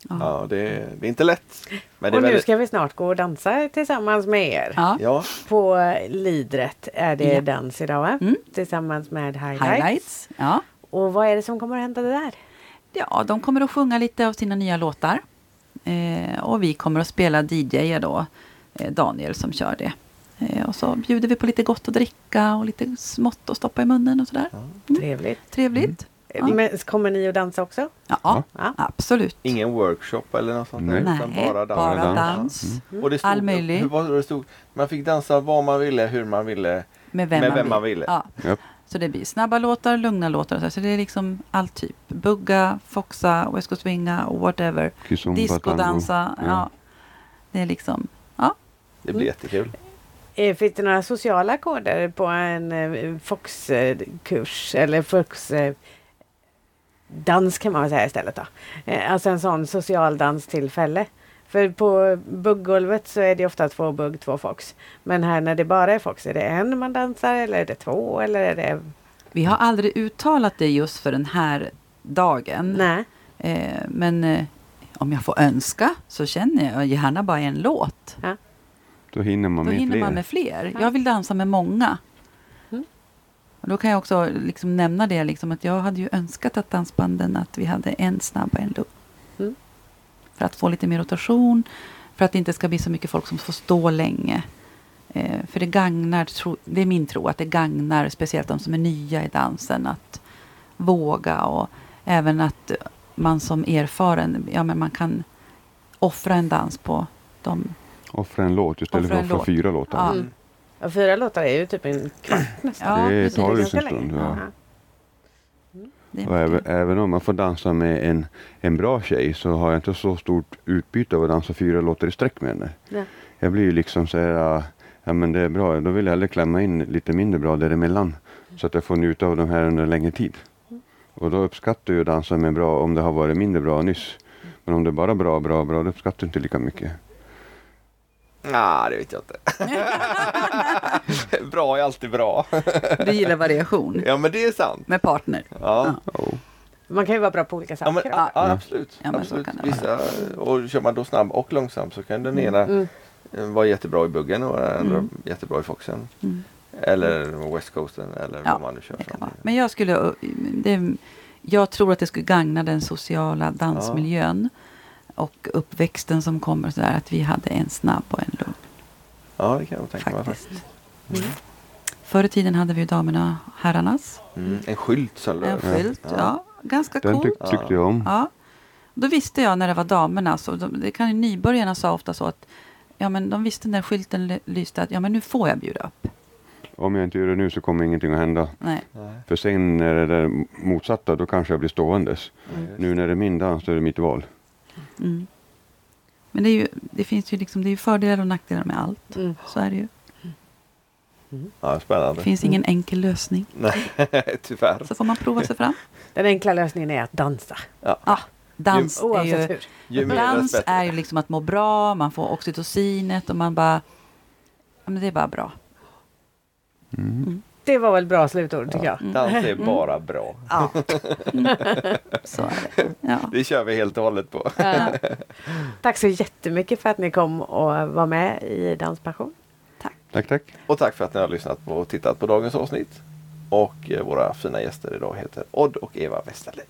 Ja. Ja, det, är- det är inte lätt. Men det är Och nu väldigt, ska vi snart gå och dansa tillsammans med er. Ja. Ja, På Lidret är det Ja. dans idag va? Mm. Tillsammans med Highlights. Highlights. Ja. Och vad är det som kommer att hända där? ja, de kommer att sjunga lite av sina nya låtar. Eh, och vi kommer att spela DJ då. Eh, Daniel som kör det. Eh, och så bjuder vi på lite gott att dricka och lite smått att stoppa i munnen och sådär. Trevligt. Trevligt. Ja. Men kommer ni att dansa också? Ja, Ja. Ja. absolut. ingen workshop eller något sånt där, Nej. utan Nej, bara dans. bara dans. dans. Och det stod, All möjlig. Det stod? Man fick dansa var man ville, hur man ville. Med vem, Med man, vem vill. man ville. Ja. Japp. Så det blir snabba låtar, lugna låtar. och Så, så det är liksom allt typ. Bugga, foxa, West Coast Swinga och whatever. Discodansa. tango. Ja. Det är liksom... Ja. Det blir jättekul. Eh, Finns det några sociala koder på en eh, Fox-kurs? Eller Fox... eh, Dans kan man säga istället då. Alltså en sån social danstillfälle. För på bugggolvet så är det ofta två bugg, två fox. Men här när det bara är fox, är det en man dansar eller är det två eller är det... Vi har aldrig uttalat det just för den här dagen. Nej. Eh, men eh, om jag får önska så känner jag gärna bara en låt. Då hinner man Då med hinner fler. man med fler. Ja. Jag vill dansa med många. Mm. Och då kan jag också liksom nämna det, liksom, att jag hade ju önskat att dansbanden att vi hade en snabb och en lugn. Mm. För att få lite mer rotation, för att det inte ska bli så mycket folk som får stå länge. Eh, för det gagnar, tro, det är min tro, att det gagnar speciellt de som är nya i dansen att våga och även att man som erfaren, ja men man kan offra en dans på de Offra en låt istället Offra för att offra låt. fyra låtar. Ja. Mm. Ja, fyra låtar är ju typ en kvart (clears throat) nästan. Ja, det tar ju sin stund. Ja. Och även, även om man får dansa med en, en bra tjej så har jag inte så stort utbyte av att dansa fyra låtar i sträck med henne. Ja. Jag blir ju liksom så här, ja, ja men det är bra, då vill jag hellre klämma in lite mindre bra däremellan. Så att jag får njuta av de här under längre tid. Och då uppskattar jag att dansa med bra om det har varit mindre bra nyss. Men om det är bara bra, bra, bra, då uppskattar jag inte lika mycket. Nej, det vet jag inte. (laughs) bra är alltid bra. Du gillar variation Ja, men det är sant. med partner. Ja, Oh. Man kan ju vara bra på olika ja, men, saker. ja, Ja. absolut. Ja, absolut. kan det vara. Vissa, och kör man då snabb och långsam så kan den ena Mm. vara jättebra i buggen och den andra Mm. jättebra i foxen. Mm. Eller West Coasten eller Ja, vad man nu kör. Till. Men jag skulle... Det, jag tror att det skulle gagna den sociala dansmiljön och uppväxten som kommer så där att vi hade en snabb och en lugn. Ja, det kan jag tänka mig Faktiskt. Mm. Förr i tiden hade vi ju damerna och herrarnas. Mm. En skylt som En skylt, ja. Ganska Den coolt. tyck, tyckte jag om. Ja. Då visste jag när det var damerna, så de, det kan ju nybörjarna sa ofta så att ja, men de visste när skylten ly- lyste att ja, men nu får jag bjuda upp. Om jag inte gör det nu så kommer ingenting att hända. Nej. Nej. För sen när det är det motsatta, då kanske jag blir ståendes. Nu när det är min dans, då är det mitt val. Mm. Men det, är ju, det finns ju liksom, det är ju fördelar och nackdelar med allt. Mm. Så är det ju. Ja, Det spännande. finns ingen enkel lösning. Nej, (laughs) tyvärr. Så får man prova sig fram. Den enkla lösningen är att dansa. Ja, dans är Oavsett ju. Ju dans är ju liksom att må bra, man får oxytocinet och man bara... Ja, men det är bara bra. Mm. Det var väl bra slutord tycker jag. Mm. Dans är bara bra. Ja. (laughs) Så är det. Ja. Det kör vi helt och hållet på. (laughs) Tack så jättemycket för att ni kom och var med i Danspassion. Tack, tack. Och tack för att ni har lyssnat på och tittat på dagens avsnitt. Och eh, våra fina gäster idag heter Odd och Eva Westerlin.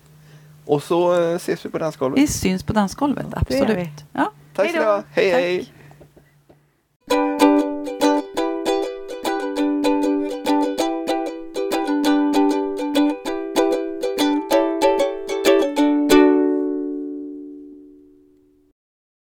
Och så eh, ses vi på dansgolvet. Vi syns på dansgolvet, absolut. Ja. Tack ska ni ha. Hej Tack. hej!